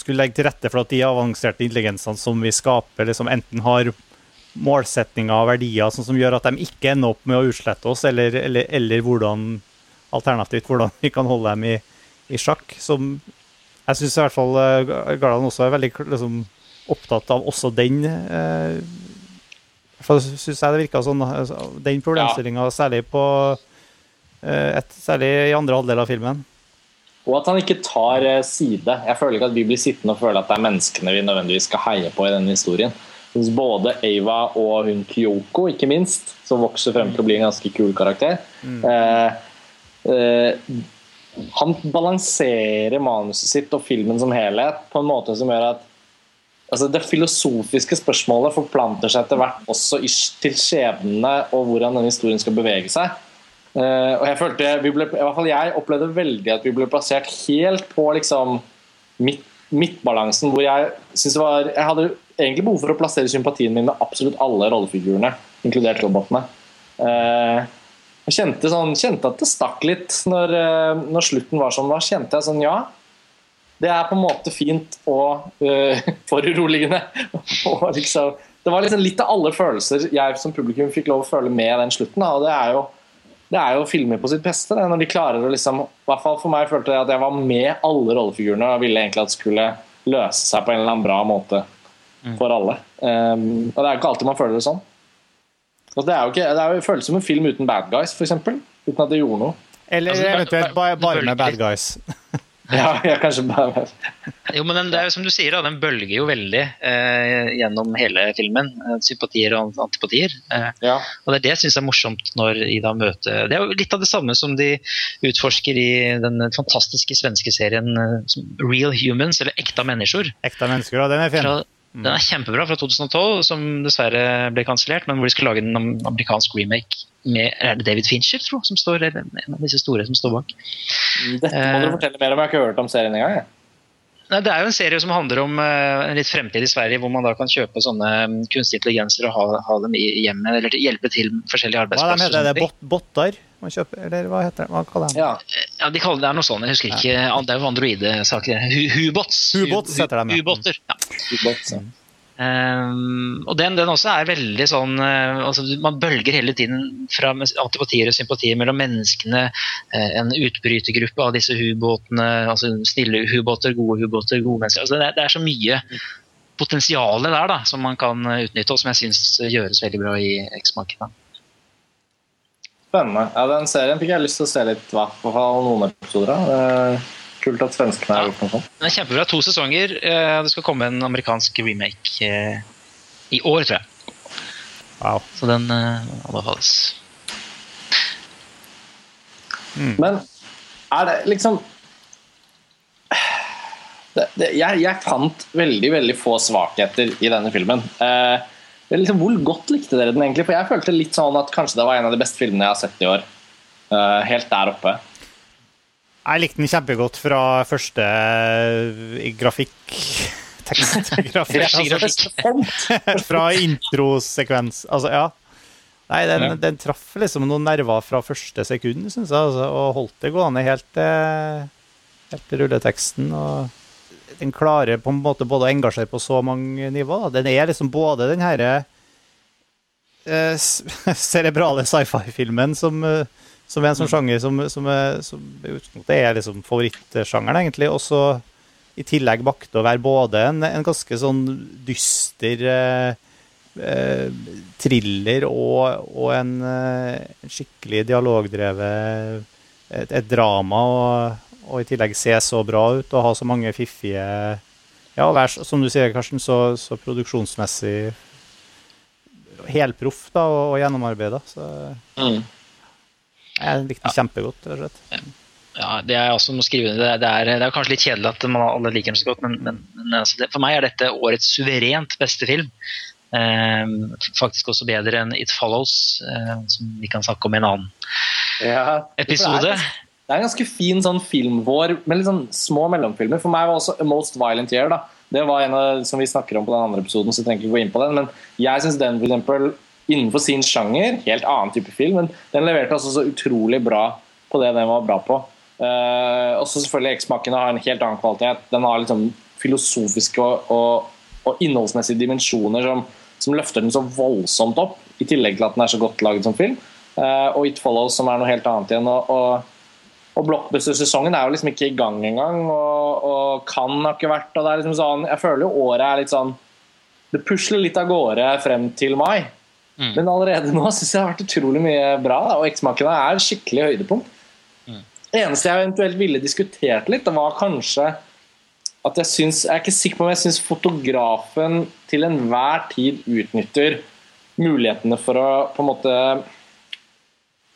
skulle legge til rette for at de avanserte intelligensene som vi skaper, liksom enten har målsetninger og verdier sånn som gjør at de ikke ender opp med å utslette oss, eller, eller, eller hvordan alternativt hvordan vi kan holde dem i, i sjakk. Som jeg syns i hvert fall eh, Garland også er veldig liksom, opptatt av også den. eh, for synes jeg det virka sånn, altså, den problemstillinga, særlig på et, Særlig i andre halvdel av filmen. Og at han ikke tar eh, side. Jeg føler ikke at vi blir sittende og føle at det er menneskene vi nødvendigvis skal heie på i denne historien. Hvis synes Både Ava og hun Kyoko, ikke minst, som vokser frem til å bli en ganske kul karakter eh, eh, Han balanserer manuset sitt og filmen som helhet på en måte som gjør at altså Det filosofiske spørsmålet forplanter seg etter hvert også til skjebnene og hvordan denne historien skal bevege seg. Eh, og jeg følte, vi ble, i hvert fall jeg opplevde veldig at vi ble plassert helt på liksom midt, midtbalansen, hvor jeg synes det var Jeg hadde egentlig behov for å plassere sympatien min med absolutt alle rollefigurene, inkludert robotene. Eh, jeg kjente, sånn, kjente at det stakk litt når, eh, når slutten var som den var. Kjente jeg sånn Ja, det er på en måte fint og uh, foruroligende. og liksom, det var liksom litt av alle følelser jeg som publikum fikk lov å føle med den slutten. Da. og det er jo det er jo filmer på sitt beste. Det, når de klarer å liksom, i hvert fall For meg følte jeg at jeg var med alle rollefigurene og ville egentlig at det skulle løse seg på en eller annen bra måte for alle. Um, og det er ikke alltid man føler det sånn. Og det er jo ikke, det er jo, føles som en film uten bad guys, f.eks. Uten at det gjorde noe. Eller Altså, eventuelt bare, bare med bad guys. Ja, kanskje bare Jo, men den, det er jo som du sier, da, den bølger jo veldig eh, gjennom hele filmen. Eh, sympatier og antipatier. Eh, ja. og det er det jeg syns er morsomt når Ida møter Det er jo litt av det samme som de utforsker i den fantastiske svenske serien eh, som Real Humans, eller Ekta mennesker. Ekta mennesker, og den er fin. Fra, den er kjempebra fra 2012, som dessverre ble kansellert, men hvor de skal lage en amerikansk remake med er det David Fincher, tro, som står, eller en av disse store som står bak. Dette må dere fortelle mer om. Jeg har ikke hørt om serien engang. jeg. Nei, Det er jo en serie som handler om eh, en litt fremtid i Sverige, hvor man da kan kjøpe sånne mm, kunstige intelligenser og ha, ha dem i hjemmet, eller til- hjelpe til forskjellige arbeidsplasser. Hva er det, det? Bot botter man kjøper? Eller hva heter det? Hva kaller de det? Ja. Ja, de kaller det noe sånt, jeg husker ikke. Det er jo androide-saker. Hubots. Hubots heter de, ja. Hubotter. Ja. Ehm, og den, den også er veldig sånn uh, altså Man bølger hele tiden fra antipatier og sympatier mellom menneskene. Uh, en utbrytergruppe av disse hubåtene. altså Snille hubåter, gode hubåter, gode mennesker. altså det, det er så mye potensial der da, som man kan eh, utnytte, og som jeg syns gjøres veldig bra i X-markedet. Spennende. Ja, Den serien fikk jeg lyst til å se litt hva, på noen episoder av. Er Kult at svenskene har gjort noe sånt. Den er kjempebra. To sesonger. eh, Det skal komme en amerikansk remake eh, i år, tror jeg. Wow. Så den anbefales. Mm. Men er det liksom det, det, jeg, jeg fant veldig veldig få svakheter i denne filmen. Eh, liksom, hvor godt likte dere den egentlig? For jeg følte litt sånn at kanskje det var en av de beste filmene jeg har sett i år. Eh, helt der oppe. Jeg likte den kjempegodt fra første eh, grafikk... Tekstgrafikk. Font. fra introsekvens. Altså, ja. Nei, den, Ja. den traff liksom noen nerver fra første sekund, syns jeg. Altså, og holdt det gående helt helt til rulleteksten. Og den klarer på en måte både å engasjere på så mange nivåer. Den er liksom både den herre eh, cerebrale sci-fi-filmen som, eh, som er en sånn sjanger som, som, er, som det er liksom favorittsjangeren, egentlig. Og så i tillegg makte å være både en, en ganske sånn dyster eh, eh, thriller og, og en, eh, skikkelig dialogdrevet et, et drama. og og i tillegg se så bra ut og ha så mange fiffige Ja, være, som du sier, Karsten, så, så produksjonsmessig helproff da, og, og gjennomarbeida. Så mm. Jeg likte den ja. kjempegodt, rett og slett. Ja, det er også må skrive det, det, er, det er kanskje litt kjedelig at man alle liker den så godt, men, men, men altså, det, for meg er dette årets suverent beste film. Eh, faktisk også bedre enn It Follows, eh, som vi kan snakke om i en annen ja, episode. Det er en ganske fin sånn filmvår med litt sånn små mellomfilmer. For meg var også A Most Violent Year. da. Det var en av, som vi snakker om på den andre episoden, så jeg trenger ikke gå inn på den. Men jeg syns den for eksempel, innenfor sin sjanger, helt annen type film, men den leverte altså så utrolig bra på det den var bra på. Uh, også selvfølgelig Eksmakene har en helt annen kvalitet. Den har liksom filosofiske og, og, og innholdsmessige dimensjoner som, som, løfter den så voldsomt opp, i tillegg til at den er så godt laget som film. Uh, og It Follows, som er noe helt annet igjen. og, og og blockbuster-sesongen er jo liksom ikke i gang engang, og, og kan har ikke vært og det er liksom sånn, Jeg føler jo året er litt sånn Det pusler litt av gårde frem til mai. Mm. Men allerede nå syns jeg det har vært utrolig mye bra, og Eksmakene er skikkelig høydepunkt. Mm. Det eneste jeg eventuelt ville diskutert litt, det var kanskje at jeg syns Jeg er ikke sikker på om jeg syns fotografen til enhver tid utnytter mulighetene for å på en måte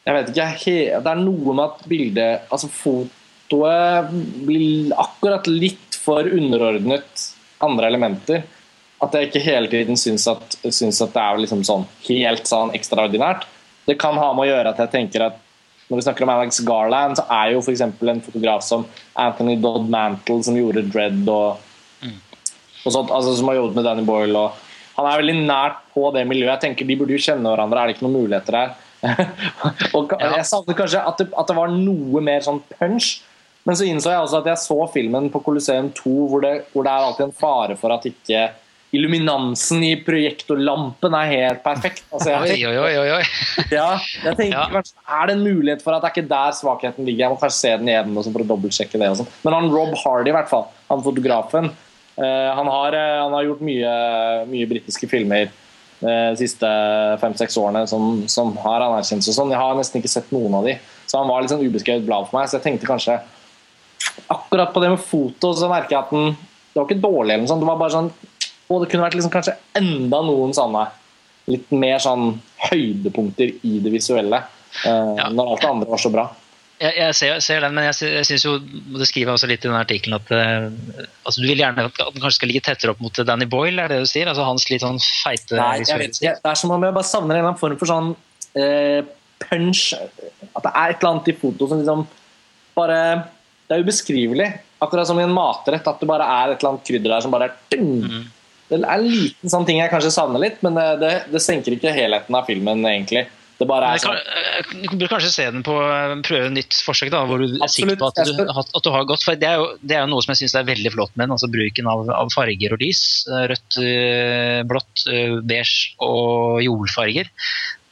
jeg vet ikke, Det er noe med at bildet Altså, fotoet blir akkurat litt for underordnet andre elementer. At jeg ikke hele tiden syns at, syns at det er liksom sånn helt sånn ekstraordinært. Det kan ha med å gjøre at jeg tenker at når vi snakker om Alex Garland, så er jo f.eks. en fotograf som Anthony Dodd Mantle, som gjorde Dread og, mm. og sånt, altså som har jobbet med Danny Boyle. Og han er veldig nært på det miljøet. Jeg tenker De burde jo kjenne hverandre. Er det ikke noen muligheter her? og Jeg savnet kanskje at det, at det, var noe mer sånn punch. Men så innså jeg også at jeg så filmen på Colosseum 2 hvor det, hvor det er alltid en fare for at ikke illuminansen i projektorlampen er helt perfekt. Altså, jeg, oi, oi, oi, oi. Ja, jeg tenker ja. kanskje, Er det en mulighet for at det er ikke der svakheten ligger? Jeg må kanskje se den igjen for å dobbeltsjekke det. Sånn. Men han Rob Hardy, i hvert fall, han fotografen, uh, han, har, uh, han, har, gjort mye, mye britiske filmer de siste fem-seks årene som, som har anerkjennelse og sånn. Jeg har nesten ikke sett noen av de, så han var litt sånn ubeskrevet blad for meg. Så jeg tenkte kanskje Akkurat på det med foto så merker jeg at den Det var ikke dårlig, eller noe sånt. Det var bare sånn Og det kunne vært liksom kanskje enda noen sånne litt mer sånn høydepunkter i det visuelle. Eh, ja. Når alt det andre var så bra. Jeg, jeg ser, ser, den, men jeg, jeg synes jo, det skriver også litt i den artikkelen at uh, altså du vil gjerne at den kanskje skal ligge tettere opp mot Danny Boyle, er det du sier? Altså Hans litt sånn feite Nei, jeg vet ikke. Det er som om jeg bare savner en eller annen form for sånn uh, punch. At det er et eller annet i foto som liksom bare Det er ubeskrivelig. Akkurat som i en matrett, at det bare er et eller annet krydder der som bare er mm. Det er en liten sånn ting jeg kanskje savner litt, men det, det, det senker ikke helheten av filmen, egentlig. Det bare er sånn. Eh, du burde kanskje se den på eh, prøve nytt forsøk, da, hvor du er sikker på at du, at du, har gått for Det er jo, det er jo noe som jeg syns er veldig flott med den, altså bruken av, av, farger og lys. Eh, rødt, blått, beige og jordfarger.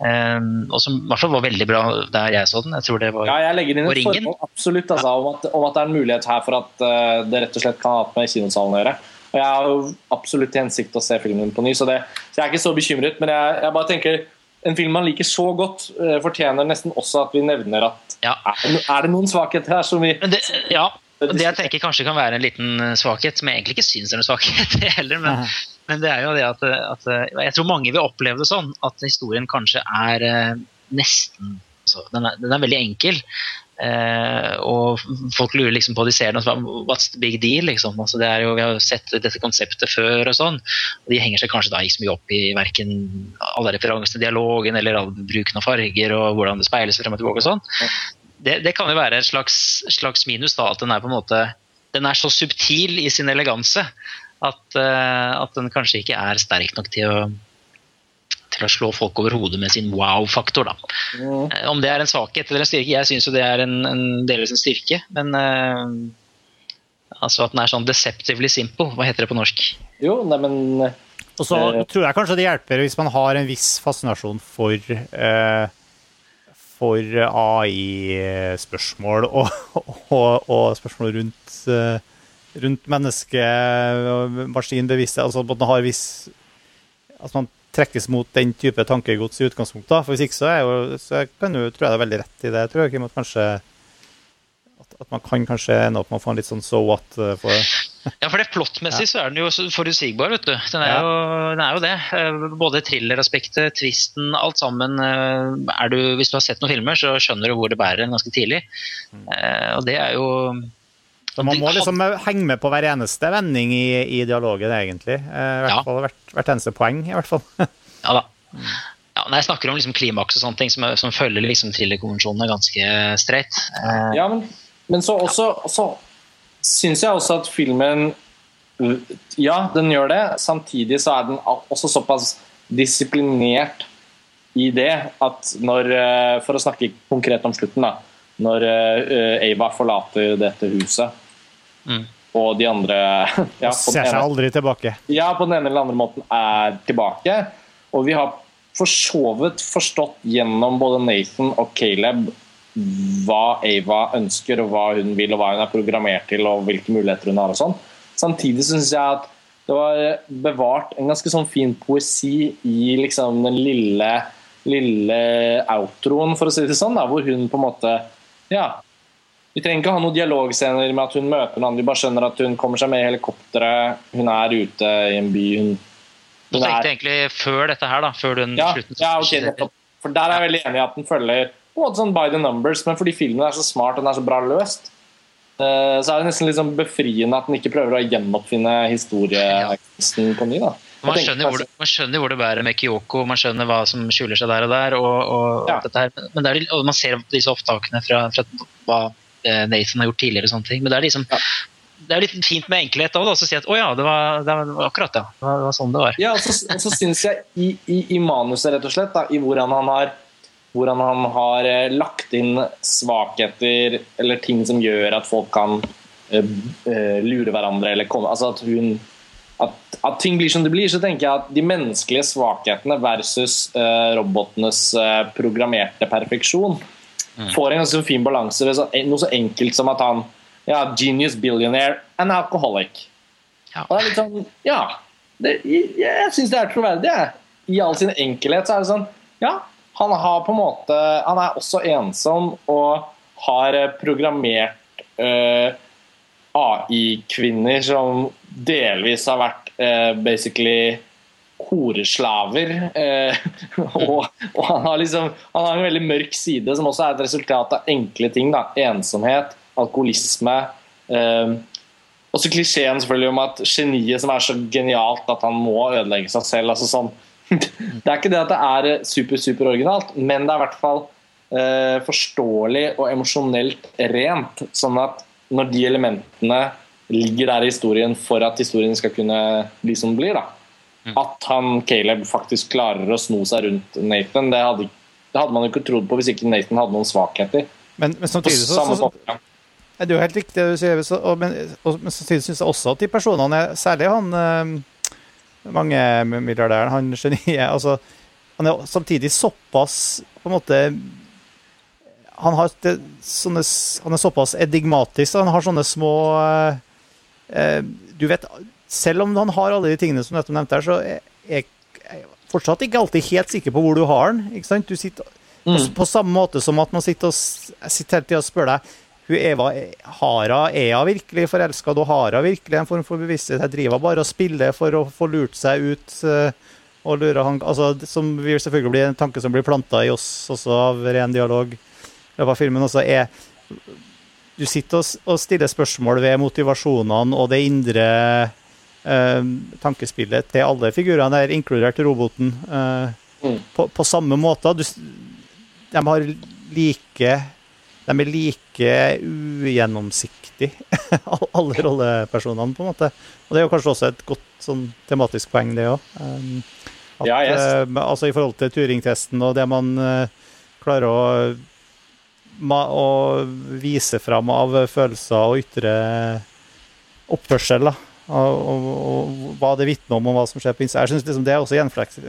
Um, og som i hvert fall var veldig bra der jeg så den. Jeg tror det var Ja, jeg legger inn et forhold absolutt altså, om, at, om, at, det er en mulighet her for at uh, det rett og slett kan ha med kinosalen å gjøre. Og Jeg har jo absolutt til hensikt å se filmen på ny, så, det, så jeg er ikke så bekymret. Men jeg, jeg bare tenker en film man liker så godt, uh, fortjener nesten også at vi nevner at ja. er, er, det noen svakheter her som vi det, Ja, det jeg tenker kanskje kan være en liten eh, svakhet, som jeg egentlig ikke syns er en svakhet heller. Men, men, det er jo det at, at, eh, Jeg tror mange vil oppleve det sånn at historien kanskje er nesten altså, den, er, den er veldig enkel. Eh, og folk lurer liksom på de ser noe What's the big deal? Liksom. Altså, det er jo, vi har jo sett dette konseptet før, og sånn. Og de henger seg kanskje da ikke så mye opp i verken alle referansene dialogen eller all bruken av farger og hvordan det speiles frem og tilbake. og sånn. Det, det, kan jo være et slags, slags, minus, da, at den er på en måte den er så subtil i sin eleganse at, uh, at den kanskje ikke er sterk nok til å til å slå folk over hodet med sin wow-faktor. Mm. Eh, om det er en svakhet eller en styrke, jeg syns jo det er en, en delvis en styrke. Men uh, Altså at den er sånn deceptively simple. Hva heter det på norsk? Jo, nei, men Og så uh, tror jeg kanskje det hjelper hvis man har en viss fascinasjon for uh, for AI-spørsmål og, og, og spørsmål rundt, rundt menneske- og maskinbevissthet. Altså at man har viss At man trekkes mot den type tankegods i utgangspunktet. For hvis ikke så, er jo, så kan du, tror jeg det er veldig rett i det. Jeg tror Kim, at kanskje at, at man kan kanskje ende opp med å få en litt sånn so what eh, for Ja, for det plottmessig så er den jo forutsigbar, vet du. Den er, Ja. jo, den er jo det. Eh, Både thrilleraspektet, twisten, alt sammen. eh, Er du, hvis du har sett noen filmer, så skjønner du hvor det bærer en ganske tidlig. Mm. Og det er jo Så man må liksom henge med på hver eneste vending i, i dialogen, egentlig. Eh, I hvert Ja. fall hvert, hvert eneste poeng, i hvert fall. Ja da. Ja, når jeg snakker om liksom klimaks og sånne ting som, som følger liksom thrillerkonvensjonene ganske streit. Eh, Ja, men, men så også, så syns jeg også at filmen Ja, den gjør det. Samtidig så er den også såpass disiplinert i det at når eh, For å snakke konkret om slutten, da. Når eh, Ava forlater dette huset, Mm. og de andre ja, Ser seg aldri tilbake. ja, på den ene eller andre måten er tilbake. Og vi har for så vidt forstått gjennom både Nathan og Caleb hva Ava ønsker, og hva hun vil, og hva hun er programmert til, og hvilke muligheter hun har. og sånn. Samtidig syns jeg at det var bevart en ganske sånn fin poesi i liksom den lille, lille outroen, for å si det sånn, da, hvor hun på en måte Ja. Vi trenger ikke ha noen dialogscener med at hun møter noen, vi bare skjønner at hun kommer seg med i helikopteret, hun er ute i en by. hun Du tenkte er- egentlig før dette her, da. Før den ja, slutten. ja, okay. For Der er jeg veldig enig i at den følger på en måte sånn by the numbers, men fordi filmen er så smart og den er så bra løst, eh, så er det nesten litt sånn befriende at den ikke prøver å gjenoppfinne historiekunsten på ny. da. Man skjønner, hvor det, man skjønner hvor det bærer med Kyoko, man skjønner hva som skjuler seg der og der. Og, og, Ja. her. Men det er, og man ser disse opptakene fra, fra hva Nathan har gjort tidligere. og sånne ting. Men det er liksom Ja. det er litt fint med enkelhet òg, å si at å ja, det var, det var akkurat ja. Det var, det var sånn det var. Ja, og så, og så syns jeg i, i, i manuset, rett og slett, da, i hvordan han har hvordan han har eh, lagt inn svakheter eller ting som gjør at folk kan eh, eh, lure hverandre eller komme Altså at hun at, at ting blir som det blir, så tenker jeg at de menneskelige svakhetene versus uh, robotenes uh, programmerte perfeksjon får en ganske fin balanse ved noe så enkelt som at han ja, genius billionaire and alcoholic. Ja. Og det er litt sånn, ja det, Jeg, syns det er troverdig. jeg. I all sin enkelhet så er det sånn Ja, han har på en måte Han er også ensom og har eh, programmert uh, AI-kvinner som delvis har vært uh, basically horeslaver. Eh, og, og han har liksom Han har en veldig mørk side, som også er et resultat av enkle ting. da, Ensomhet, alkoholisme. Eh, også klisjeen selvfølgelig om at geniet som er så genialt at han må ødelegge seg selv. altså sånn Det er ikke det at det er eh, super, super originalt, men det er i hvert fall eh, forståelig og emosjonelt rent. Sånn at når de elementene ligger der i historien for at historien skal kunne bli som den blir, da. At han Caleb faktisk klarer å sno seg rundt Nathan, det hadde, det hadde man jo ikke trodd på hvis ikke Nathan hadde noen svakheter. Men, men samtidig så, så, så. Ja, Det er jo helt riktig du sier, så- og, men, og, men samtidig syns jeg også at de personene, er- særlig han øh, mange milliardæren, han geniet altså, Han er samtidig såpass på en måte han, har det, sånne, han er såpass edigmatisk. Han har sånne små eh, eh, Du vet, selv om han har alle de tingene som nettopp nevnte her, så er jeg jeg fortsatt ikke alltid helt sikker på hvor du har den. ikke sant? Du sitter på, på samme måte som at man sitter og sitter hele tida og spør deg hun Eva, har hun er hun virkelig forelska? Har hun virkelig en form for bevissthet? Jeg driver bare og spiller for å få lurt seg ut eh, og lure han altså, Som vil selvfølgelig bli en tanke som blir planta i oss også av ren dialog. i løpet av filmen også er Du sitter og, og stiller spørsmål ved motivasjonene og det indre tankespillet til alle figurene her, inkludert roboten, eh, Mm. på, på samme måte. Du, de har like de er like ugjennomsiktige, alle rollepersonene, på en måte. Og det er jo kanskje også et godt sånn tematisk poeng, det òg. Um, Ja, yes. eh, altså I forhold til Turing-testen og det man uh, klarer å, ma å vise fram av følelser og ytre oppførsel. da og, og, og hva det vitner om, og hva som skjer på Instagram, Jeg synes liksom Det også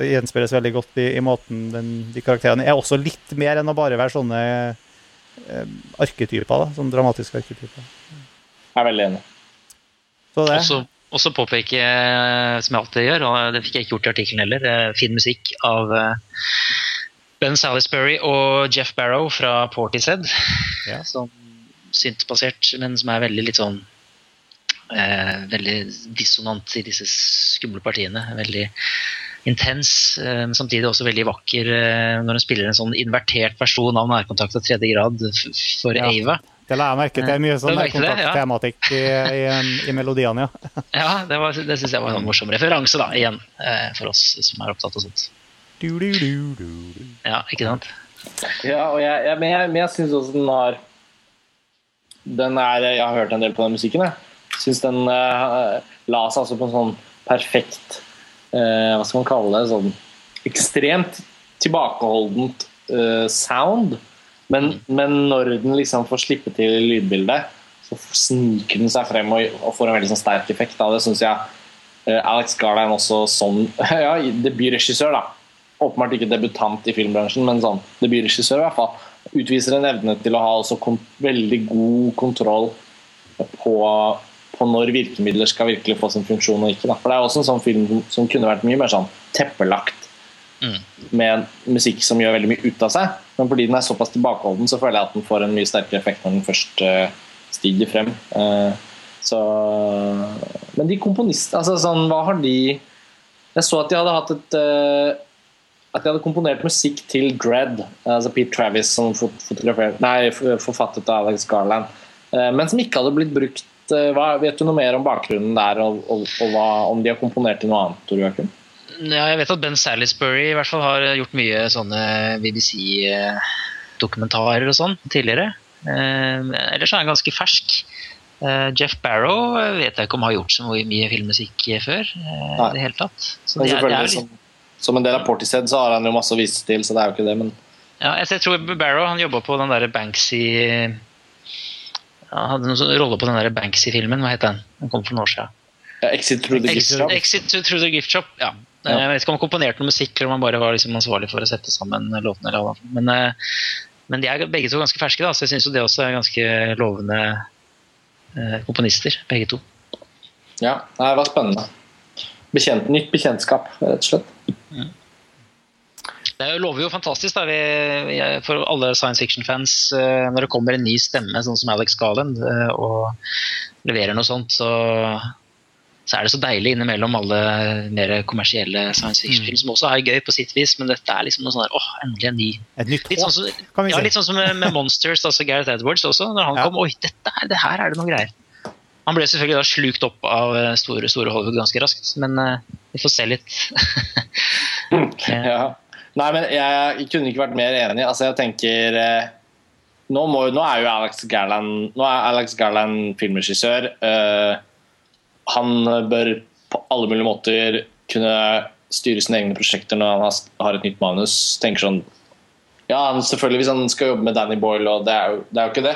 gjenspeiles veldig godt i, i måten den, de karakterene er også litt mer enn å bare være sånne eh, arketyper. da, Sånne dramatiske arketyper. Jeg er veldig enig. Så det, Også, også påpeke, som jeg alltid gjør, og det fikk jeg ikke gjort i artikkelen heller, eh, fin musikk av eh, Ben Salisbury og Jeff Barrow fra Portishead. Ja. Som syntbasert, men som er veldig litt sånn eh, Veldig dissonant i disse skumle partiene. Veldig intens, eh, men samtidig også veldig vakker eh, når hun spiller en sånn invertert versjon av nærkontakt av tredje grad for Ja. Ava. det la jeg merke til. Mye sånn nærkontakt tematikk ja. i, i, i melodiene, ja. Ja, det, var- det syns jeg var en morsom referanse, da, igjen, eh, for oss som er opptatt av sånt. Du, du, du, du. Ja, ikke sant? Ja, og jeg, jeg, men jeg, men jeg syns også den har den er, Jeg har hørt en del på den musikken. Jeg syns den uh, la seg altså på en sånn perfekt uh, Hva skal man kalle det? Sånn ekstremt tilbakeholdent uh, sound. Men, men når den liksom får slippe til lydbildet, så sniker den seg frem og, og får en veldig sånn sterk effekt av det. Syns jeg Alex Garland også sånn ja, debutregissør, da åpenbart ikke debutant i filmbransjen, men sånn debutregissør i hvert fall, utviser en evne til å ha veldig god kontroll på, på når virkemidler skal virkelig få sin funksjon og ikke. Da. For Det er også en sånn film som kunne vært mye mer sånn teppelagt Mm. med musikk som gjør veldig mye ut av seg. Men fordi den er såpass tilbakeholden, så føler jeg at den får en mye sterkere effekt når den først eh, stiger frem. Eh, så Men de komponistene altså sånn, Hva har de Jeg så at de hadde hatt et eh, at de hadde komponert musikk til Dread, altså Pete Travis som fot fotografert- nei, forfattet av Alex Garland, men som ikke hadde blitt brukt. Eh, Hva, vet du noe mer om bakgrunnen der, og, og, og hva, om de har komponert til noe annet? Tor Joakim? Ja, jeg vet at Ben Salisbury i hvert fall har gjort mye sånne BBC-dokumentarer og sånn tidligere. Eh, ellers er han ganske fersk. Eh, Jeff Barrow eh, vet jeg ikke om har gjort så mye filmmusikk før. eh, Nei. i det hele tatt. Så det er, det er, som, som en del av Portishead så har han jo masse å vise til, så det er jo ikke det, men ja, jeg tror Barrow han jobba på den derre Banksy Han hadde sånn rolle på den der Banksy-filmen. Hva het den? Den kom for noen år siden. ja, Exit Through the Gift Shop. Exit to- Through the Gift Shop. Ja. Ja. Jeg vet ikke om han komponerte noe musikk, eller om han bare var liksom ansvarlig for å sette sammen låtene. Eller annet. Men, eh, men de er begge to ganske ferske, da, så jeg syns det også er ganske lovende eh, komponister, begge to. Ja, det var spennende. Bekjent, nytt bekjentskap, rett og slett. Det lover jo fantastisk da, vi, vi, for alle science fiction-fans eh, når det kommer en ny stemme, sånn som Alex Garland, eh, og leverer noe sånt, så, så er det så deilig innimellom alle mer kommersielle science fiction-film, som også er gøy på sitt vis, men dette er liksom noe sånn der, åh, endelig en ny Et nytt Litt sånn som, kan vi ja, litt sånn som med, Monsters, altså Gareth Edwards også. Når han Ja. kom, oi, dette, er- det her er det noe greier. Han ble selvfølgelig da slukt opp av eh, store, store Hollywood ganske raskt, men uh, vi får se litt. Ja. Nei, men jeg kunne ikke vært mer enig. Altså, jeg tenker eh, nå, må, nå er jo Alex Garland Alex Garland filmregissør. Uh, han bør på alle mulige måter kunne styre sine egne prosjekter når han har, et nytt manus. Tenker sånn Ja, selvfølgelig hvis han skal jobbe med Danny Boyle, og det er jo, det er jo ikke det,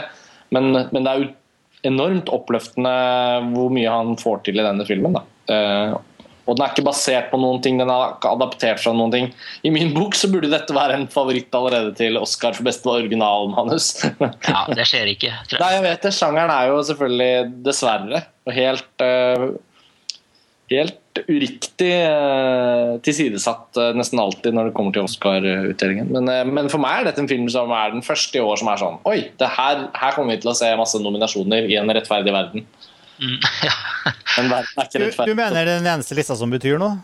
men, men det er jo enormt oppløftende hvor mye han får til i denne filmen. Da. Eh, og den er ikke basert på noen ting, den er ikke adaptert fra noen ting. I min bok så burde dette være en favoritt allerede til Oscar for beste originalmanus. Ja, det skjer ikke. Tror Nei, jeg. jeg vet det. Sjangeren er jo selvfølgelig dessverre helt uh, Helt uriktig uh, tilsidesatt uh, nesten alltid når det kommer til Oscar-utdelingen. Men, men for meg er dette en film som er den første i år som er sånn Oi, det her, her kommer vi til å se masse nominasjoner i en rettferdig verden. Mm, ja. Men verden er ikke Du, rettferdig. du mener det er den eneste lista som betyr noe?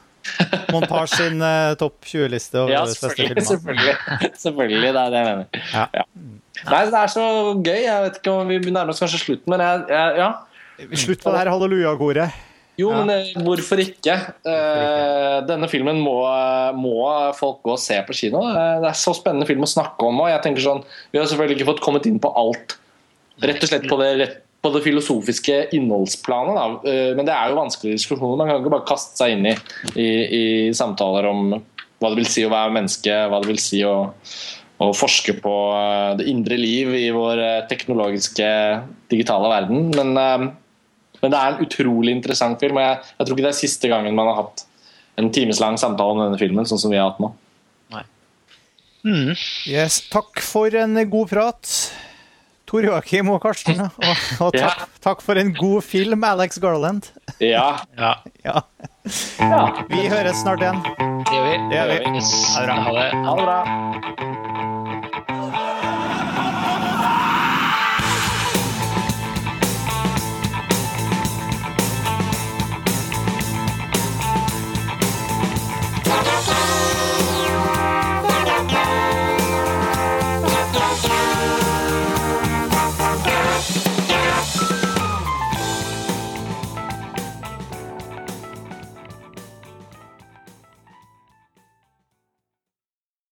Montage sin uh, topp 20-liste over Ja, selvfølgelig. Selvfølgelig, selvfølgelig, det er det jeg mener. Ja. Nei, Det er så gøy. Jeg vet ikke om Vi nærmer oss kanskje slutten, men jeg, jeg, ja. Slutt på det her hallelujakoret. Jo, Ja. men eh, hvorfor ikke? Uh, denne filmen må, må folk gå og se på kino. Uh, det er så spennende film å snakke om. Og jeg tenker sånn, Vi har selvfølgelig ikke fått kommet inn på alt. Rett og slett på det, rett, på det filosofiske innholdsplanet. Da. Eh, men det er jo vanskelige diskusjoner. Man kan ikke bare kaste seg inn i, i, i samtaler om hva det vil si å være menneske, hva det vil si å, å forske på eh, det indre liv i vår eh, teknologiske, digitale verden. Men Men det er en utrolig interessant film. og jeg, jeg tror ikke det er siste gangen man har hatt en timeslang samtale om denne filmen, sånn som vi har hatt nå. Mm. Yes, takk for en god prat, Tor Joakim og Karsten. Og, og takk, Ja. takk for en god film, Alex Garland. Ja, Ja, Ja. ja. Vi høres snart igjen. det gjør vi. Det gjør vi. Ha det bra.